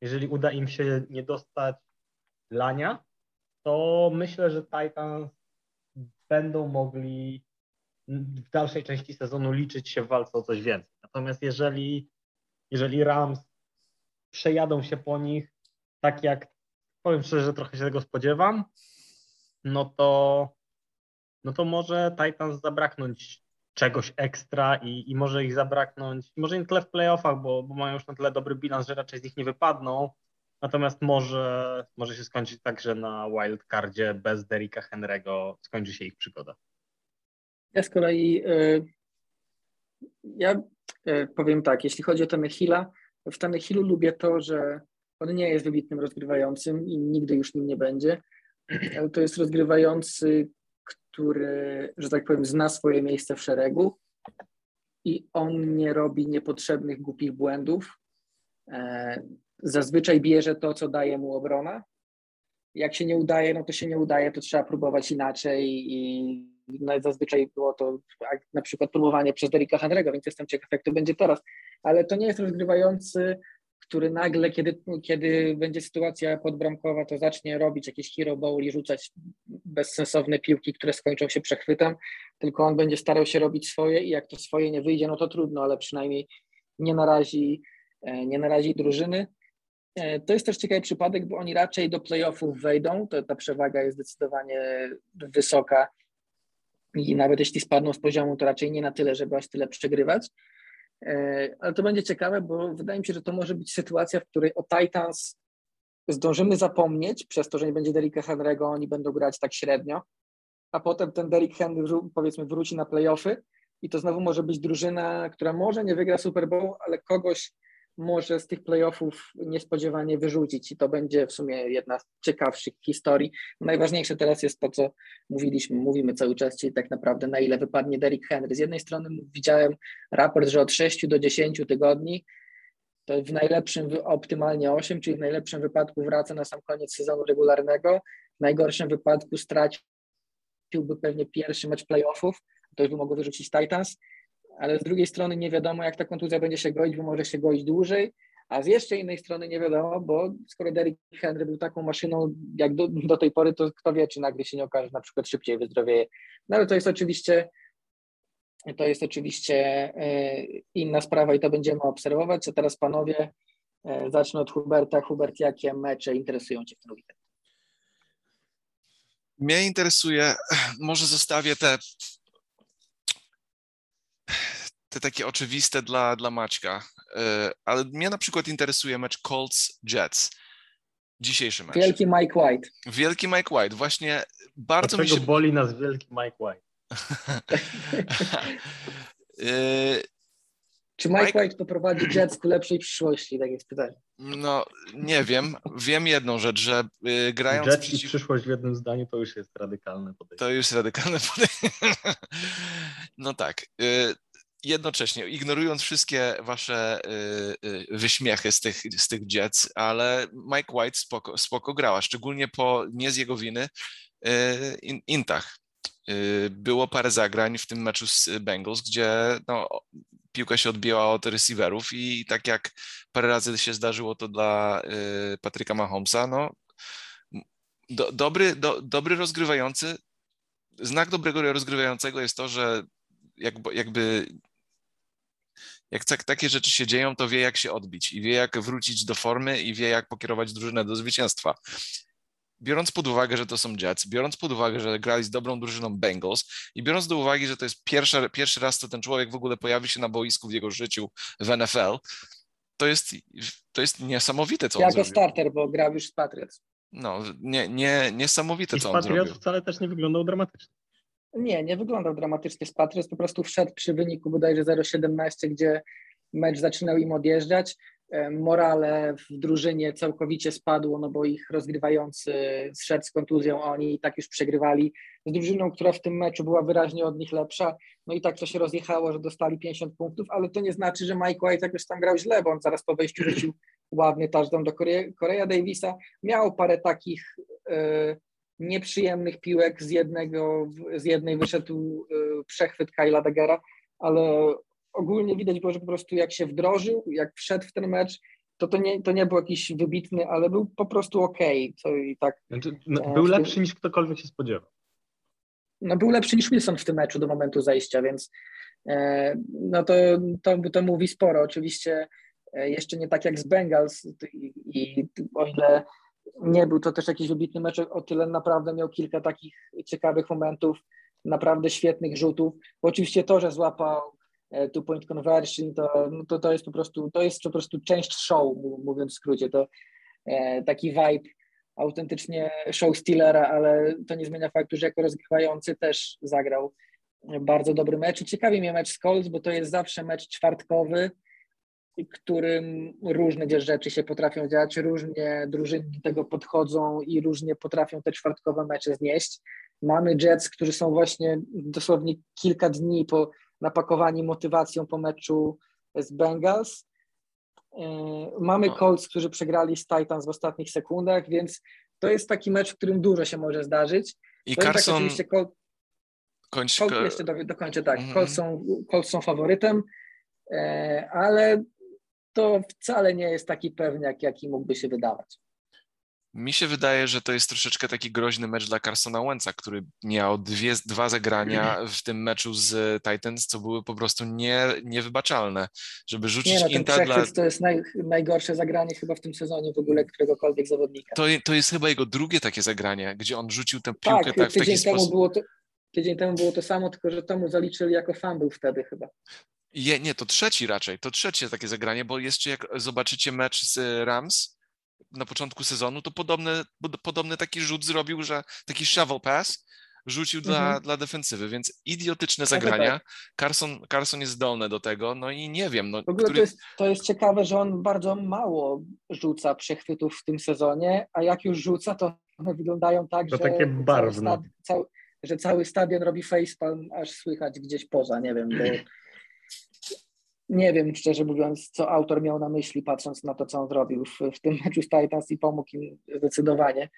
jeżeli uda im się nie dostać lania, to myślę, że Titans będą mogli w dalszej części sezonu liczyć się w walce o coś więcej. Natomiast jeżeli, jeżeli Rams przejadą się po nich, tak jak powiem szczerze, że trochę się tego spodziewam, no to, no to może Titans zabraknąć czegoś ekstra i, i może ich zabraknąć, może nie tyle w playoffach, bo, bo mają już na tyle dobry bilans, że raczej z nich nie wypadną, natomiast może, może się skończyć tak, że na wildcardzie bez Derricka Henry'ego skończy się ich przygoda. Ja z kolei y, ja y, powiem tak, jeśli chodzi o Tanehila, w Tanehillu lubię to, że on nie jest wybitnym rozgrywającym i nigdy już nim nie będzie, ale to jest rozgrywający, który, że tak powiem, zna swoje miejsce w szeregu i on nie robi niepotrzebnych, głupich błędów. E, zazwyczaj bierze to, co daje mu obrona. Jak się nie udaje, no to się nie udaje, to trzeba próbować inaczej i no, zazwyczaj było to na przykład próbowanie przez Derricka Henry'ego, więc jestem ciekaw, jak to będzie teraz. Ale to nie jest rozgrywający, który nagle, kiedy, kiedy będzie sytuacja podbramkowa, to zacznie robić jakieś hero ball i rzucać bezsensowne piłki, które skończą się przechwytem, tylko on będzie starał się robić swoje i jak to swoje nie wyjdzie, no to trudno, ale przynajmniej nie narazi, e, nie narazi drużyny. E, to jest też ciekawy przypadek, bo oni raczej do playoffów wejdą, to ta przewaga jest zdecydowanie wysoka i nawet jeśli spadną z poziomu, to raczej nie na tyle, żeby aż tyle przegrywać. E, ale to będzie ciekawe, bo wydaje mi się, że to może być sytuacja, w której o Titans zdążymy zapomnieć, przez to, że nie będzie Derricka Henry'ego, oni będą grać tak średnio, a potem ten Derrick Henry powiedzmy wróci na playoffy i to znowu może być drużyna, która może nie wygra Super Bowl, ale kogoś może z tych playoffów niespodziewanie wyrzucić i to będzie w sumie jedna z ciekawszych historii. Najważniejsze teraz jest to, co mówiliśmy, mówimy cały czas, czyli tak naprawdę na ile wypadnie Derrick Henry. Z jednej strony widziałem raport, że od 6 do 10 tygodni to w najlepszym optymalnie 8, czyli w najlepszym wypadku wraca na sam koniec sezonu regularnego, w najgorszym wypadku straciłby pewnie pierwszy mecz playoffów, to już by mogło wyrzucić Titans, ale z drugiej strony nie wiadomo, jak ta kontuzja będzie się goić, bo może się goić dłużej, a z jeszcze innej strony nie wiadomo, bo skoro Derrick Henry był taką maszyną jak do, do tej pory, to kto wie, czy nagle się nie okaże, na przykład szybciej wyzdrowieje. No ale to jest oczywiście to jest oczywiście e, inna sprawa i to będziemy obserwować. A teraz panowie, e, zacznę od Huberta. Hubert, jakie mecze interesują Cię w tym weekendzie? Mnie interesuje, może zostawię te te takie oczywiste dla, dla Maćka, e, ale mnie na przykład interesuje mecz Colts-Jets. Dzisiejszy mecz. Wielki Mike White. Wielki Mike White. Właśnie bardzo Dlaczego mi się... boli nas wielki Mike White? E, Czy Mike, Mike White poprowadzi Jets ku lepszej przyszłości? Tak jest pytanie. No, nie wiem. Wiem jedną rzecz, że y, grając Jets przeciw... i przyszłość w jednym zdaniu to już jest radykalne podejście. To już radykalne podejście. No tak. Y, jednocześnie ignorując wszystkie wasze y, y, wyśmiechy z tych, z tych Jets, ale Mike White spoko, spoko grała, szczególnie po nie z jego winy y, in, intach. Było parę zagrań w tym meczu z Bengals, gdzie no, piłka się odbiła od receiverów i tak jak parę razy się zdarzyło to dla Patryka Mahomesa, no do, dobry, do, dobry rozgrywający, znak dobrego rozgrywającego jest to, że jakby, jakby jak tak, takie rzeczy się dzieją, to wie, jak się odbić i wie, jak wrócić do formy i wie, jak pokierować drużynę do zwycięstwa. Biorąc pod uwagę, że to są Jets, biorąc pod uwagę, że grali z dobrą drużyną Bengals i biorąc do uwagi, że to jest pierwszy, pierwszy raz, co ten człowiek w ogóle pojawi się na boisku w jego życiu w NFL, to jest, to jest niesamowite, co jako on zrobił. Jako starter, bo grał już z Patriots. No, nie, nie, niesamowite, I co on zrobił. wcale też nie wyglądał dramatycznie. Nie, nie wyglądał dramatycznie z Patriots, po prostu wszedł przy wyniku bodajże 0,17, gdzie mecz zaczynał im odjeżdżać. E, morale w drużynie całkowicie spadło, no bo ich rozgrywający zszedł z kontuzją, oni i tak już przegrywali z drużyną, która w tym meczu była wyraźnie od nich lepsza. No i tak to się rozjechało, że dostali 50 punktów, ale to nie znaczy, że Mike White jakoś tam grał źle, bo on zaraz po wejściu rzucił ładny touchdown do Korea Davisa. Miał parę takich e, nieprzyjemnych piłek, z, jednego, z jednej wyszedł e, przechwyt Kyla Daggera, ale ogólnie widać było, że po prostu jak się wdrożył, jak wszedł w ten mecz, to to nie, to nie był jakiś wybitny, ale był po prostu okej. Okay, i tak, znaczy, no, e, był lepszy niż ktokolwiek się spodziewał. No był lepszy niż Wilson w tym meczu do momentu zajścia, więc e, no to, to, to mówi sporo. Oczywiście e, jeszcze nie tak jak z Bengals i, i o ile nie był to też jakiś wybitny mecz, o tyle naprawdę miał kilka takich ciekawych momentów, naprawdę świetnych rzutów. Bo oczywiście to, że złapał E, two point conversion, to, no to, to jest po prostu, to jest po prostu część show, mówiąc w skrócie, to e, taki vibe autentycznie show stealera, ale to nie zmienia faktu, że jako rozgrywający też zagrał bardzo dobry mecz. I ciekawi mnie mecz z Colts, bo to jest zawsze mecz czwartkowy, którym różne rzeczy się potrafią dziać, różnie drużyny do tego podchodzą i różnie potrafią te czwartkowe mecze znieść. Mamy Jets, którzy są właśnie dosłownie kilka dni po napakowani motywacją po meczu z Bengals. E, mamy no. Colts, którzy przegrali z Titans w ostatnich sekundach, więc to jest taki mecz, w którym dużo się może zdarzyć. I tak, Carson... Tak, oczywiście Colt... Kończ... Colt jeszcze do, dokończę tak. Mm. Colts, są, Colts są faworytem, e, ale to wcale nie jest taki pewniak, jaki mógłby się wydawać. Mi się wydaje, że to jest troszeczkę taki groźny mecz dla Carsona Wentza, który miał dwie, dwa zagrania w tym meczu z Titans, co były po prostu nie, niewybaczalne, żeby rzucić nie, no, inta dla... To jest naj, najgorsze zagranie chyba w tym sezonie w ogóle któregokolwiek zawodnika. To, to jest chyba jego drugie takie zagranie, gdzie on rzucił tę piłkę tak, tak w taki temu sposób. Było to, tydzień temu było to samo, tylko że temu zaliczyli jako fumble wtedy chyba. Je, nie, to trzeci raczej, to trzecie takie zagranie, bo jeszcze jak zobaczycie mecz z Rams, na początku sezonu, to podobny, podobny taki rzut zrobił, że taki shovel pass rzucił dla, mhm. dla defensywy, więc idiotyczne zagrania. Tak. Carson, Carson jest zdolny do tego, no i nie wiem. No, w ogóle który... to, jest, to jest ciekawe, że on bardzo mało rzuca przechwytów w tym sezonie, a jak już rzuca, to one wyglądają tak, to że, takie barwne. Cały, cały, że cały stadion robi facepalm, aż słychać gdzieś poza, nie wiem, bo nie wiem, szczerze mówiąc, co autor miał na myśli, patrząc na to, co on zrobił w, w tym meczu z Titans i pomógł im zdecydowanie.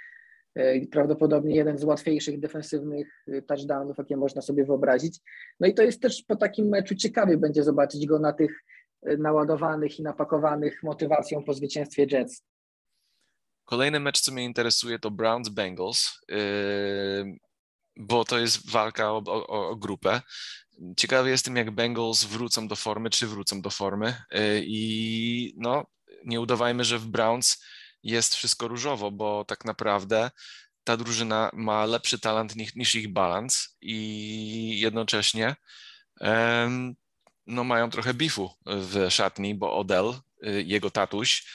E, prawdopodobnie jeden z łatwiejszych defensywnych e, touchdownów, jakie można sobie wyobrazić. No i to jest też po takim meczu ciekawie będzie zobaczyć go na tych e, naładowanych i napakowanych motywacją po zwycięstwie Jets. Kolejny mecz, co mnie interesuje, to Browns-Bengals, bo to jest walka o, o, o grupę. Ciekawy jestem, jak Bengals wrócą do formy, czy wrócą do formy. Y, I no, nie udawajmy, że w Browns jest wszystko różowo, bo tak naprawdę ta drużyna ma lepszy talent niż, niż ich balans i jednocześnie um, no, mają trochę bifu w szatni, bo Odell, y, jego tatuś,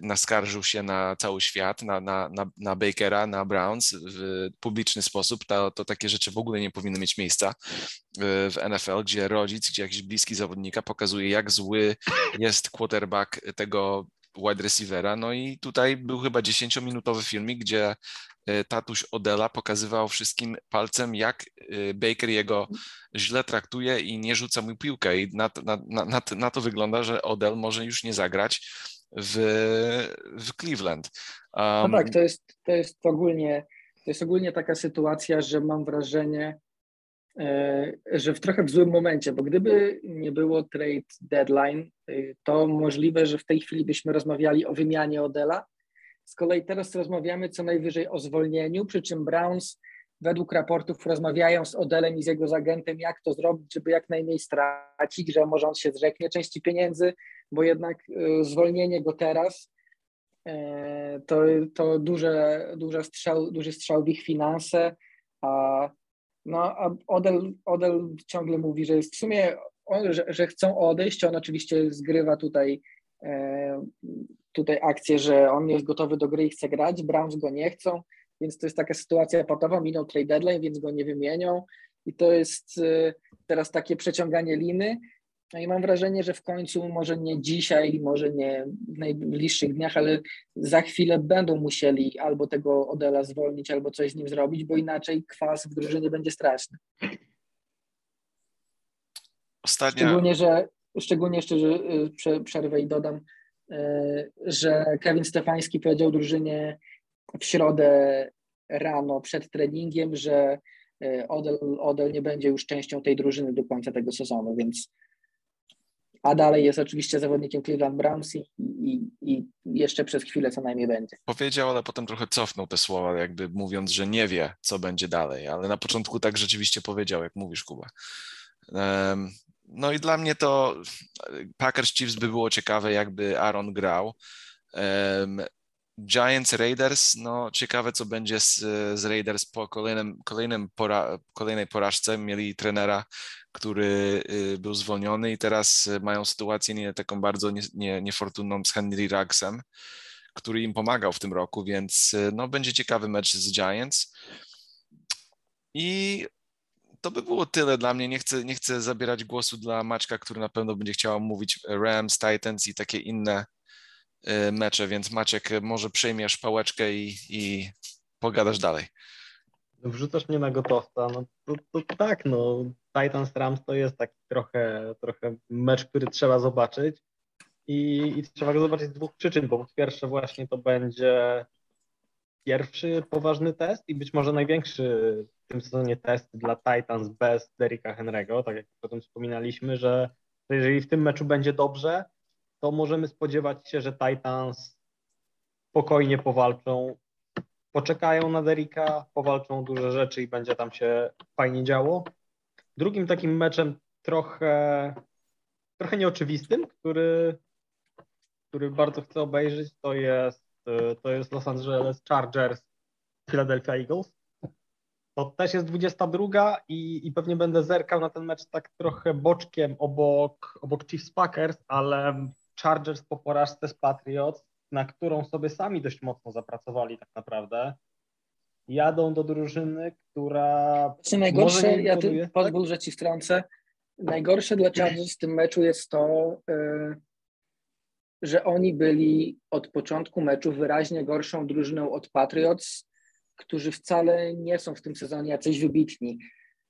naskarżył się na cały świat, na, na, na, na Bakera, na Browns w publiczny sposób, to, to takie rzeczy w ogóle nie powinny mieć miejsca y, w NFL, gdzie rodzic, gdzie jakiś bliski zawodnika pokazuje, jak zły jest quarterback tego wide receivera. No i tutaj był chyba 10-minutowy filmik, gdzie e, tatuś Odela pokazywał wszystkim palcem, jak Baker jego źle traktuje i nie rzuca mu piłkę. I na, na, na, na to wygląda, że Odell może już nie zagrać w, w Cleveland. Um, no tak, to jest, to jest ogólnie to jest ogólnie taka sytuacja, że mam wrażenie, E, że w trochę w złym momencie, bo gdyby nie było trade deadline, e, to możliwe, że w tej chwili byśmy rozmawiali o wymianie Odela. Z kolei teraz rozmawiamy co najwyżej o zwolnieniu, przy czym Browns według raportów rozmawiają z Odelem i z jego agentem, jak to zrobić, żeby jak najmniej stracić, że może on się zrzeknie części pieniędzy, bo jednak e, zwolnienie go teraz to, to duże, duże strzał, duży strzał w ich finanse, a no a Odel, Odel ciągle mówi, że jest w sumie, on, że, że chcą odejść. On oczywiście zgrywa tutaj, e, tutaj akcję, że on jest gotowy do gry i chce grać. Browns go nie chcą, więc to jest taka sytuacja patowa. Minął trade deadline, więc go nie wymienią. I to jest e, teraz takie przeciąganie liny. No i mam wrażenie, że w końcu, może nie dzisiaj, może nie w najbliższych dniach, ale za chwilę będą musieli albo tego Odela zwolnić, albo coś z nim zrobić, bo inaczej kwas w drużynie będzie straszny. Ostatnia... Szczególnie, że szczególnie jeszcze, że y, przerwę i dodam, y, że Kevin Stefański powiedział drużynie w środę rano przed treningiem, że y, Odel, Odel nie będzie już częścią tej drużyny do końca tego sezonu, więc a dalej jest oczywiście zawodnikiem Cleveland Browns i, i, i, jeszcze przez chwilę co najmniej będzie. Powiedział, ale potem trochę cofnął te słowa, jakby mówiąc, że nie wie, co będzie dalej, ale na początku tak rzeczywiście powiedział, jak mówisz, Kuba. No i dla mnie to Packers Chiefs by było ciekawe, jakby Aaron grał. Giants Raiders, no ciekawe co będzie z, z Raiders po kolejnym, kolejnym pora, kolejnej porażce. Mieli trenera, który y, był zwolniony i teraz mają sytuację nie taką bardzo nie, nie, niefortunną z Henry Rugsem, który im pomagał w tym roku, więc y, no, będzie ciekawy mecz z Giants. I to by było tyle dla mnie. Nie chcę, nie chcę zabierać głosu dla Maćka, który na pewno będzie chciał mówić Rams, Titans i takie inne Y, mecze, więc Maciek, może przejmiesz pałeczkę i, i pogadasz dalej. No, wrzucasz mnie na gotowca, no to, to tak, no Titans Rams to jest taki trochę, trochę mecz, który trzeba zobaczyć i, i trzeba go zobaczyć z dwóch przyczyn, bo po pierwsze właśnie to będzie pierwszy poważny test i być może największy w tym sezonie test dla Titans bez Derricka Henry'ego, tak jak o tym wspominaliśmy, że jeżeli w tym meczu będzie dobrze, to możemy spodziewać się, że Titans spokojnie powalczą, poczekają na Derika, powalczą duże rzeczy i będzie tam się fajnie działo. Drugim takim meczem trochę, trochę nieoczywistym, który, który bardzo chcę obejrzeć, to jest, to jest Los Angeles Chargers, Philadelphia Eagles. To też jest 22 i, i pewnie będę zerkał na ten mecz tak trochę boczkiem obok, obok Chiefs Packers, ale Chargers po porażce z Patriots, na którą sobie sami dość mocno zapracowali tak naprawdę, jadą do drużyny, która. Właśnie najgorsze, ja ty, tak? pozwól, że ci wtrącę. Najgorsze dla Chargers w tym meczu jest to, yy, że oni byli od początku meczu wyraźnie gorszą drużyną od Patriots, którzy wcale nie są w tym sezonie jacyś wybitni.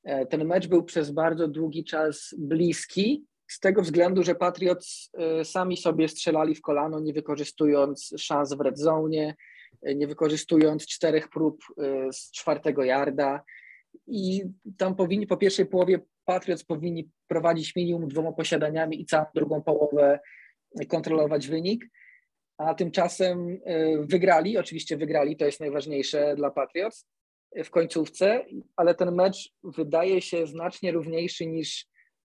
E, ten mecz był przez bardzo długi czas bliski, z tego względu, że Patriots y, sami sobie strzelali w kolano, nie wykorzystując szans w red zone, y, nie wykorzystując czterech prób y, z czwartego yarda. I tam powinni po pierwszej połowie Patriots powinni prowadzić minimum dwoma posiadaniami i całą drugą połowę kontrolować wynik. A tymczasem wygrali, oczywiście wygrali, to jest najważniejsze dla Patriots w końcówce, ale ten mecz wydaje się znacznie równiejszy niż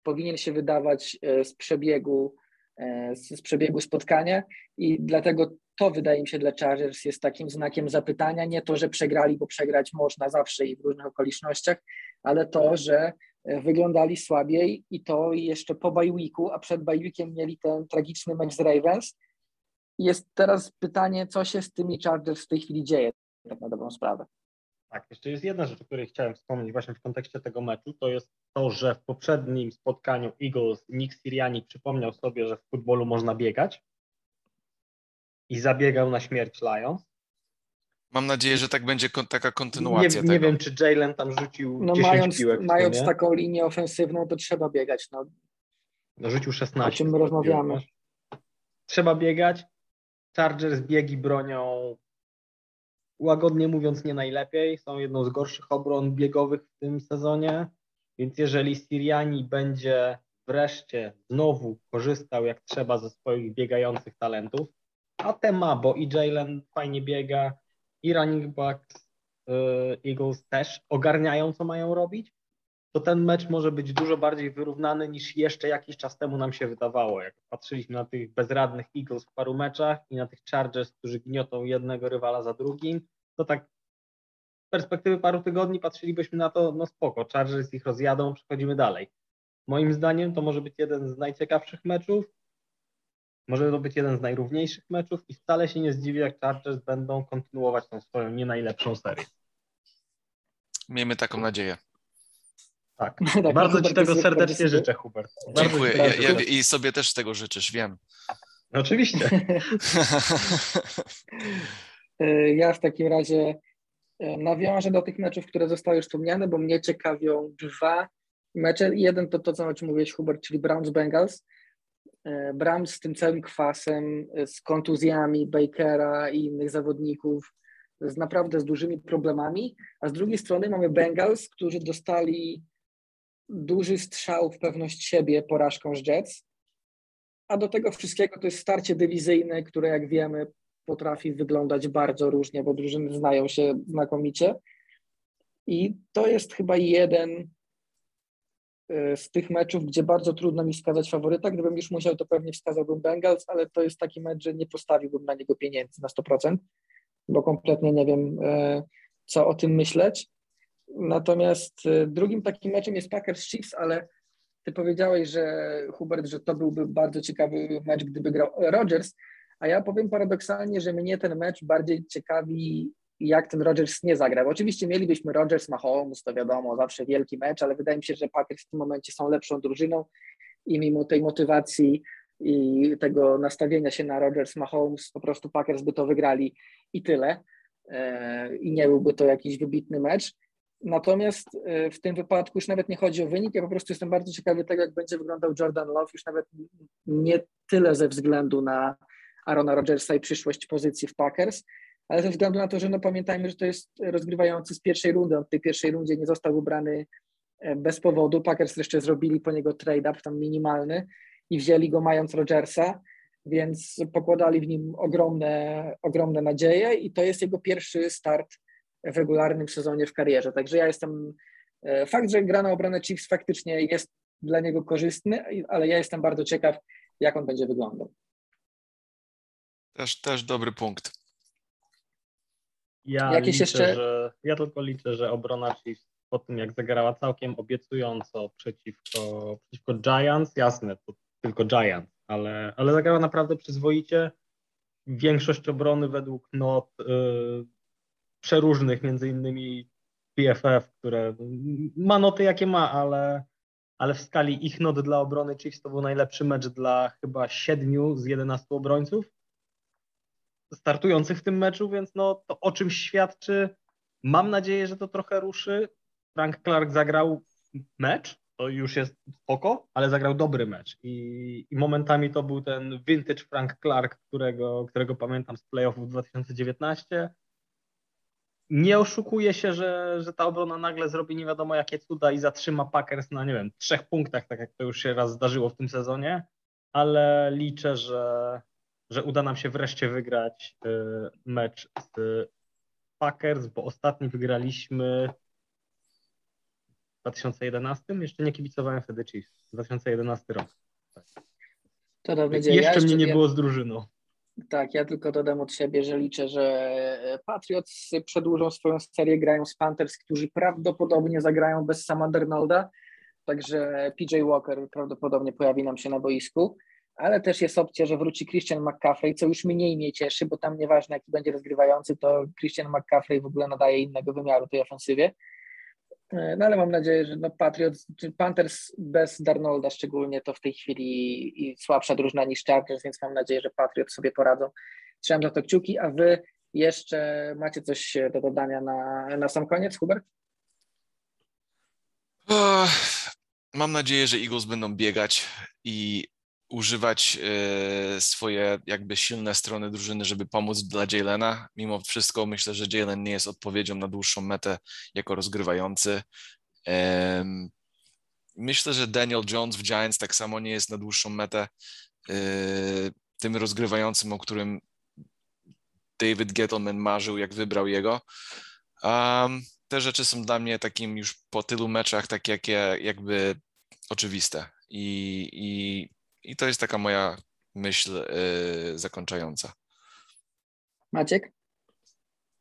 powinien się wydawać e, z przebiegu, e, z przebiegu spotkania i dlatego to wydaje mi się dla Chargers jest takim znakiem zapytania, nie to, że przegrali, bo przegrać można zawsze i w różnych okolicznościach, ale to, że e, wyglądali słabiej i to jeszcze po bajwiku, a przed bajwikiem mieli ten tragiczny mecz z Ravens. Jest teraz pytanie, co się z tymi Chargers w tej chwili dzieje, tak na dobrą sprawę. Tak, jeszcze jest jedna rzecz, o której chciałem wspomnieć właśnie w kontekście tego meczu, to jest to, że w poprzednim spotkaniu Eagles Nick Siriani przypomniał sobie, że w futbolu można biegać i zabiegał na śmierć Lions. Mam nadzieję, że tak będzie taka kontynuacja nie, tego. Nie wiem, czy Jalen tam rzucił no 10 mając, piłek. Mając taką linię ofensywną, to trzeba biegać. No. no rzucił 16. O czym my rozmawiamy. Trzeba biegać. Chargers biegi bronią łagodnie mówiąc nie najlepiej. Są jedną z gorszych obron biegowych w tym sezonie. Więc jeżeli Siriani będzie wreszcie znowu korzystał jak trzeba ze swoich biegających talentów, a te ma, bo i Jalen fajnie biega, i running backs y, Eagles też ogarniają, co mają robić, to ten mecz może być dużo bardziej wyrównany niż jeszcze jakiś czas temu nam się wydawało. Jak patrzyliśmy na tych bezradnych Eagles w paru meczach i na tych Chargers, którzy gniotą jednego rywala za drugim, to tak z perspektywy paru tygodni patrzylibyśmy na to, no spoko, Chargers ich rozjadą, przechodzimy dalej. Moim zdaniem to może być jeden z najciekawszych meczów, może to być jeden z najrówniejszych meczów i wcale się nie zdziwię, jak Chargers będą kontynuować tą swoją nie najlepszą serię. Miejmy taką nadzieję. Tak. tak Bardzo Hubert Ci tego serdecznie życzę, Hubert. Dziękuję. Ja, ja, I sobie też tego życzysz, wiem. Oczywiście. ja w takim razie e, nawiążę do tych meczów, które zostały już wspomniane, bo mnie ciekawią dwa mecze. Jeden to to, co o czym mówiłeś, Hubert, czyli Browns-Bengals. E, Browns z tym całym kwasem, z kontuzjami Bakera i innych zawodników, z naprawdę z dużymi problemami, a z drugiej strony mamy Bengals, którzy dostali duży strzał w pewność siebie porażką z Jets, a do tego wszystkiego to jest starcie dywizyjne, które jak wiemy potrafi wyglądać bardzo różnie, bo drużyny znają się znakomicie. I to jest chyba jeden e, z tych meczów, gdzie bardzo trudno mi wskazać faworyta. Gdybym już musiał, to pewnie wskazałbym Bengals, ale to jest taki mecz, że nie postawiłbym na niego pieniędzy na 100%, bo kompletnie nie wiem, e, co o tym myśleć. Natomiast e, drugim takim meczem jest Packers Chiefs, ale ty powiedziałeś, że Hubert, że to byłby bardzo ciekawy mecz, gdyby grał Rodgers, a ja powiem paradoksalnie, że mnie ten mecz bardziej ciekawi, jak ten Rodgers nie zagrał. Oczywiście mielibyśmy Rodgers, Mahomes, to wiadomo, zawsze wielki mecz, ale wydaje mi się, że Packers w tym momencie są lepszą drużyną i mimo tej motywacji i tego nastawienia się na Rodgers, Mahomes, po prostu Packers by to wygrali i tyle. E, I nie byłby to jakiś wybitny mecz. Natomiast e, w tym wypadku już nawet nie chodzi o wynik, ja po prostu jestem bardzo ciekawy tego, jak będzie wyglądał Jordan Love, już nawet nie tyle ze względu na Arona Rodgersa i przyszłość pozycji w Packers, ale ze względu na to, że no pamiętajmy, że to jest rozgrywający z pierwszej rundy, on w tej pierwszej rundzie nie został ubrany e, bez powodu, Packers jeszcze zrobili po niego trade-up tam minimalny i wzięli go mając Rodgersa, więc pokładali w nim ogromne, ogromne nadzieje i to jest jego pierwszy start w regularnym sezonie w karierze. Także ja jestem, e, fakt, że gra na obronę Chiefs faktycznie jest dla niego korzystny, ale ja jestem bardzo ciekaw, jak on będzie wyglądał. Też, też dobry punkt. Ja Jakieś liczę, jeszcze... że, ja tylko liczę, że obrona Chiefs po tym, jak zagrała całkiem obiecująco przeciwko, przeciwko Giants, jasne, to tylko Giants, ale, ale zagrała naprawdę przyzwoicie. Większość obrony według not y, przeróżnych, między innymi PFF, które ma noty jakie ma, ale, ale w skali ich not dla obrony Chiefs to był najlepszy mecz dla chyba siedmiu z 11 obrońców startujących w tym meczu, więc no to o czym świadczy. Mam nadzieję, że to trochę ruszy. Frank Clark zagrał mecz, to już jest spoko, ale zagrał dobry mecz i, i momentami to był ten vintage Frank Clark, którego, którego pamiętam z playoffów 2019. Nie oszukuje się, że, że ta obrona nagle zrobi nie wiadomo jakie cuda i zatrzyma Packers na, nie wiem, trzech punktach, tak jak to już się raz zdarzyło w tym sezonie, ale liczę, że, że uda nam się wreszcie wygrać y, mecz z Packers, bo ostatni wygraliśmy w 2011. Jeszcze nie kibicowałem wtedy Chiefs. 2011 rok. Tak. To. Jeszcze, jeszcze mnie nie było z drużyną. Tak, ja tylko dodam od siebie, że liczę, że Patriots przedłużą swoją serię, grają z Panthers, którzy prawdopodobnie zagrają bez sama Darnolda, także PJ Walker prawdopodobnie pojawi nam się na boisku ale też jest opcja, że wróci Christian McCaffrey, co już mniej mnie cieszy, bo tam nieważne jaki będzie rozgrywający, to Christian McCaffrey w ogóle nadaje innego wymiaru tej ofensywie. E, no ale mam nadzieję, że no Patriots, czy Panthers bez Darnolda szczególnie to w tej chwili słabsza drużyna niż Chargers, więc mam nadzieję, że Patriots sobie poradzą trzymam za to kciuki, a wy jeszcze macie coś do dodania na, na sam koniec, Hubert? Mam nadzieję, że Eagles będą biegać i używać e, swoje jakby silne strony drużyny, żeby pomóc dla Jalena. Mimo wszystko myślę, że Jalen nie jest odpowiedzią na dłuższą metę jako rozgrywający. Myślę, że Daniel Jones w Giants tak samo nie jest na dłuższą metę e, tym rozgrywającym, o którym David Gettleman marzył, jak wybrał jego. Te rzeczy są dla mnie takim już po tylu meczach takie jakie jakby oczywiste i, i, i to jest taka moja myśl yy, zakończająca. Maciek?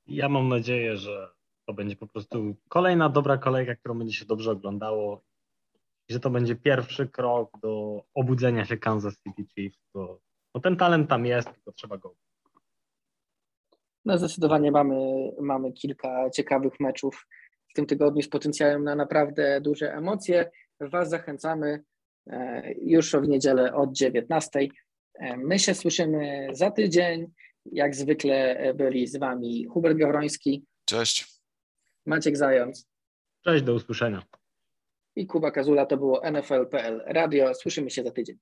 Ja mam nadzieję, że to będzie po prostu kolejna dobra kolejka, którą będzie się dobrze oglądało i że to będzie pierwszy krok do obudzenia się Kansas City Chiefs, bo, bo ten talent tam jest, tylko trzeba go no zdecydowanie mamy, mamy kilka ciekawych meczów w tym tygodniu z potencjałem na naprawdę duże emocje. Was zachęcamy już w niedzielę od 19. E, my się słyszymy za tydzień. Jak zwykle byli z Wami Hubert Gawroński. Cześć. Maciek Zając. Cześć, do usłyszenia. I Kuba Kazula to było NFL.pl Radio. Słyszymy się za tydzień.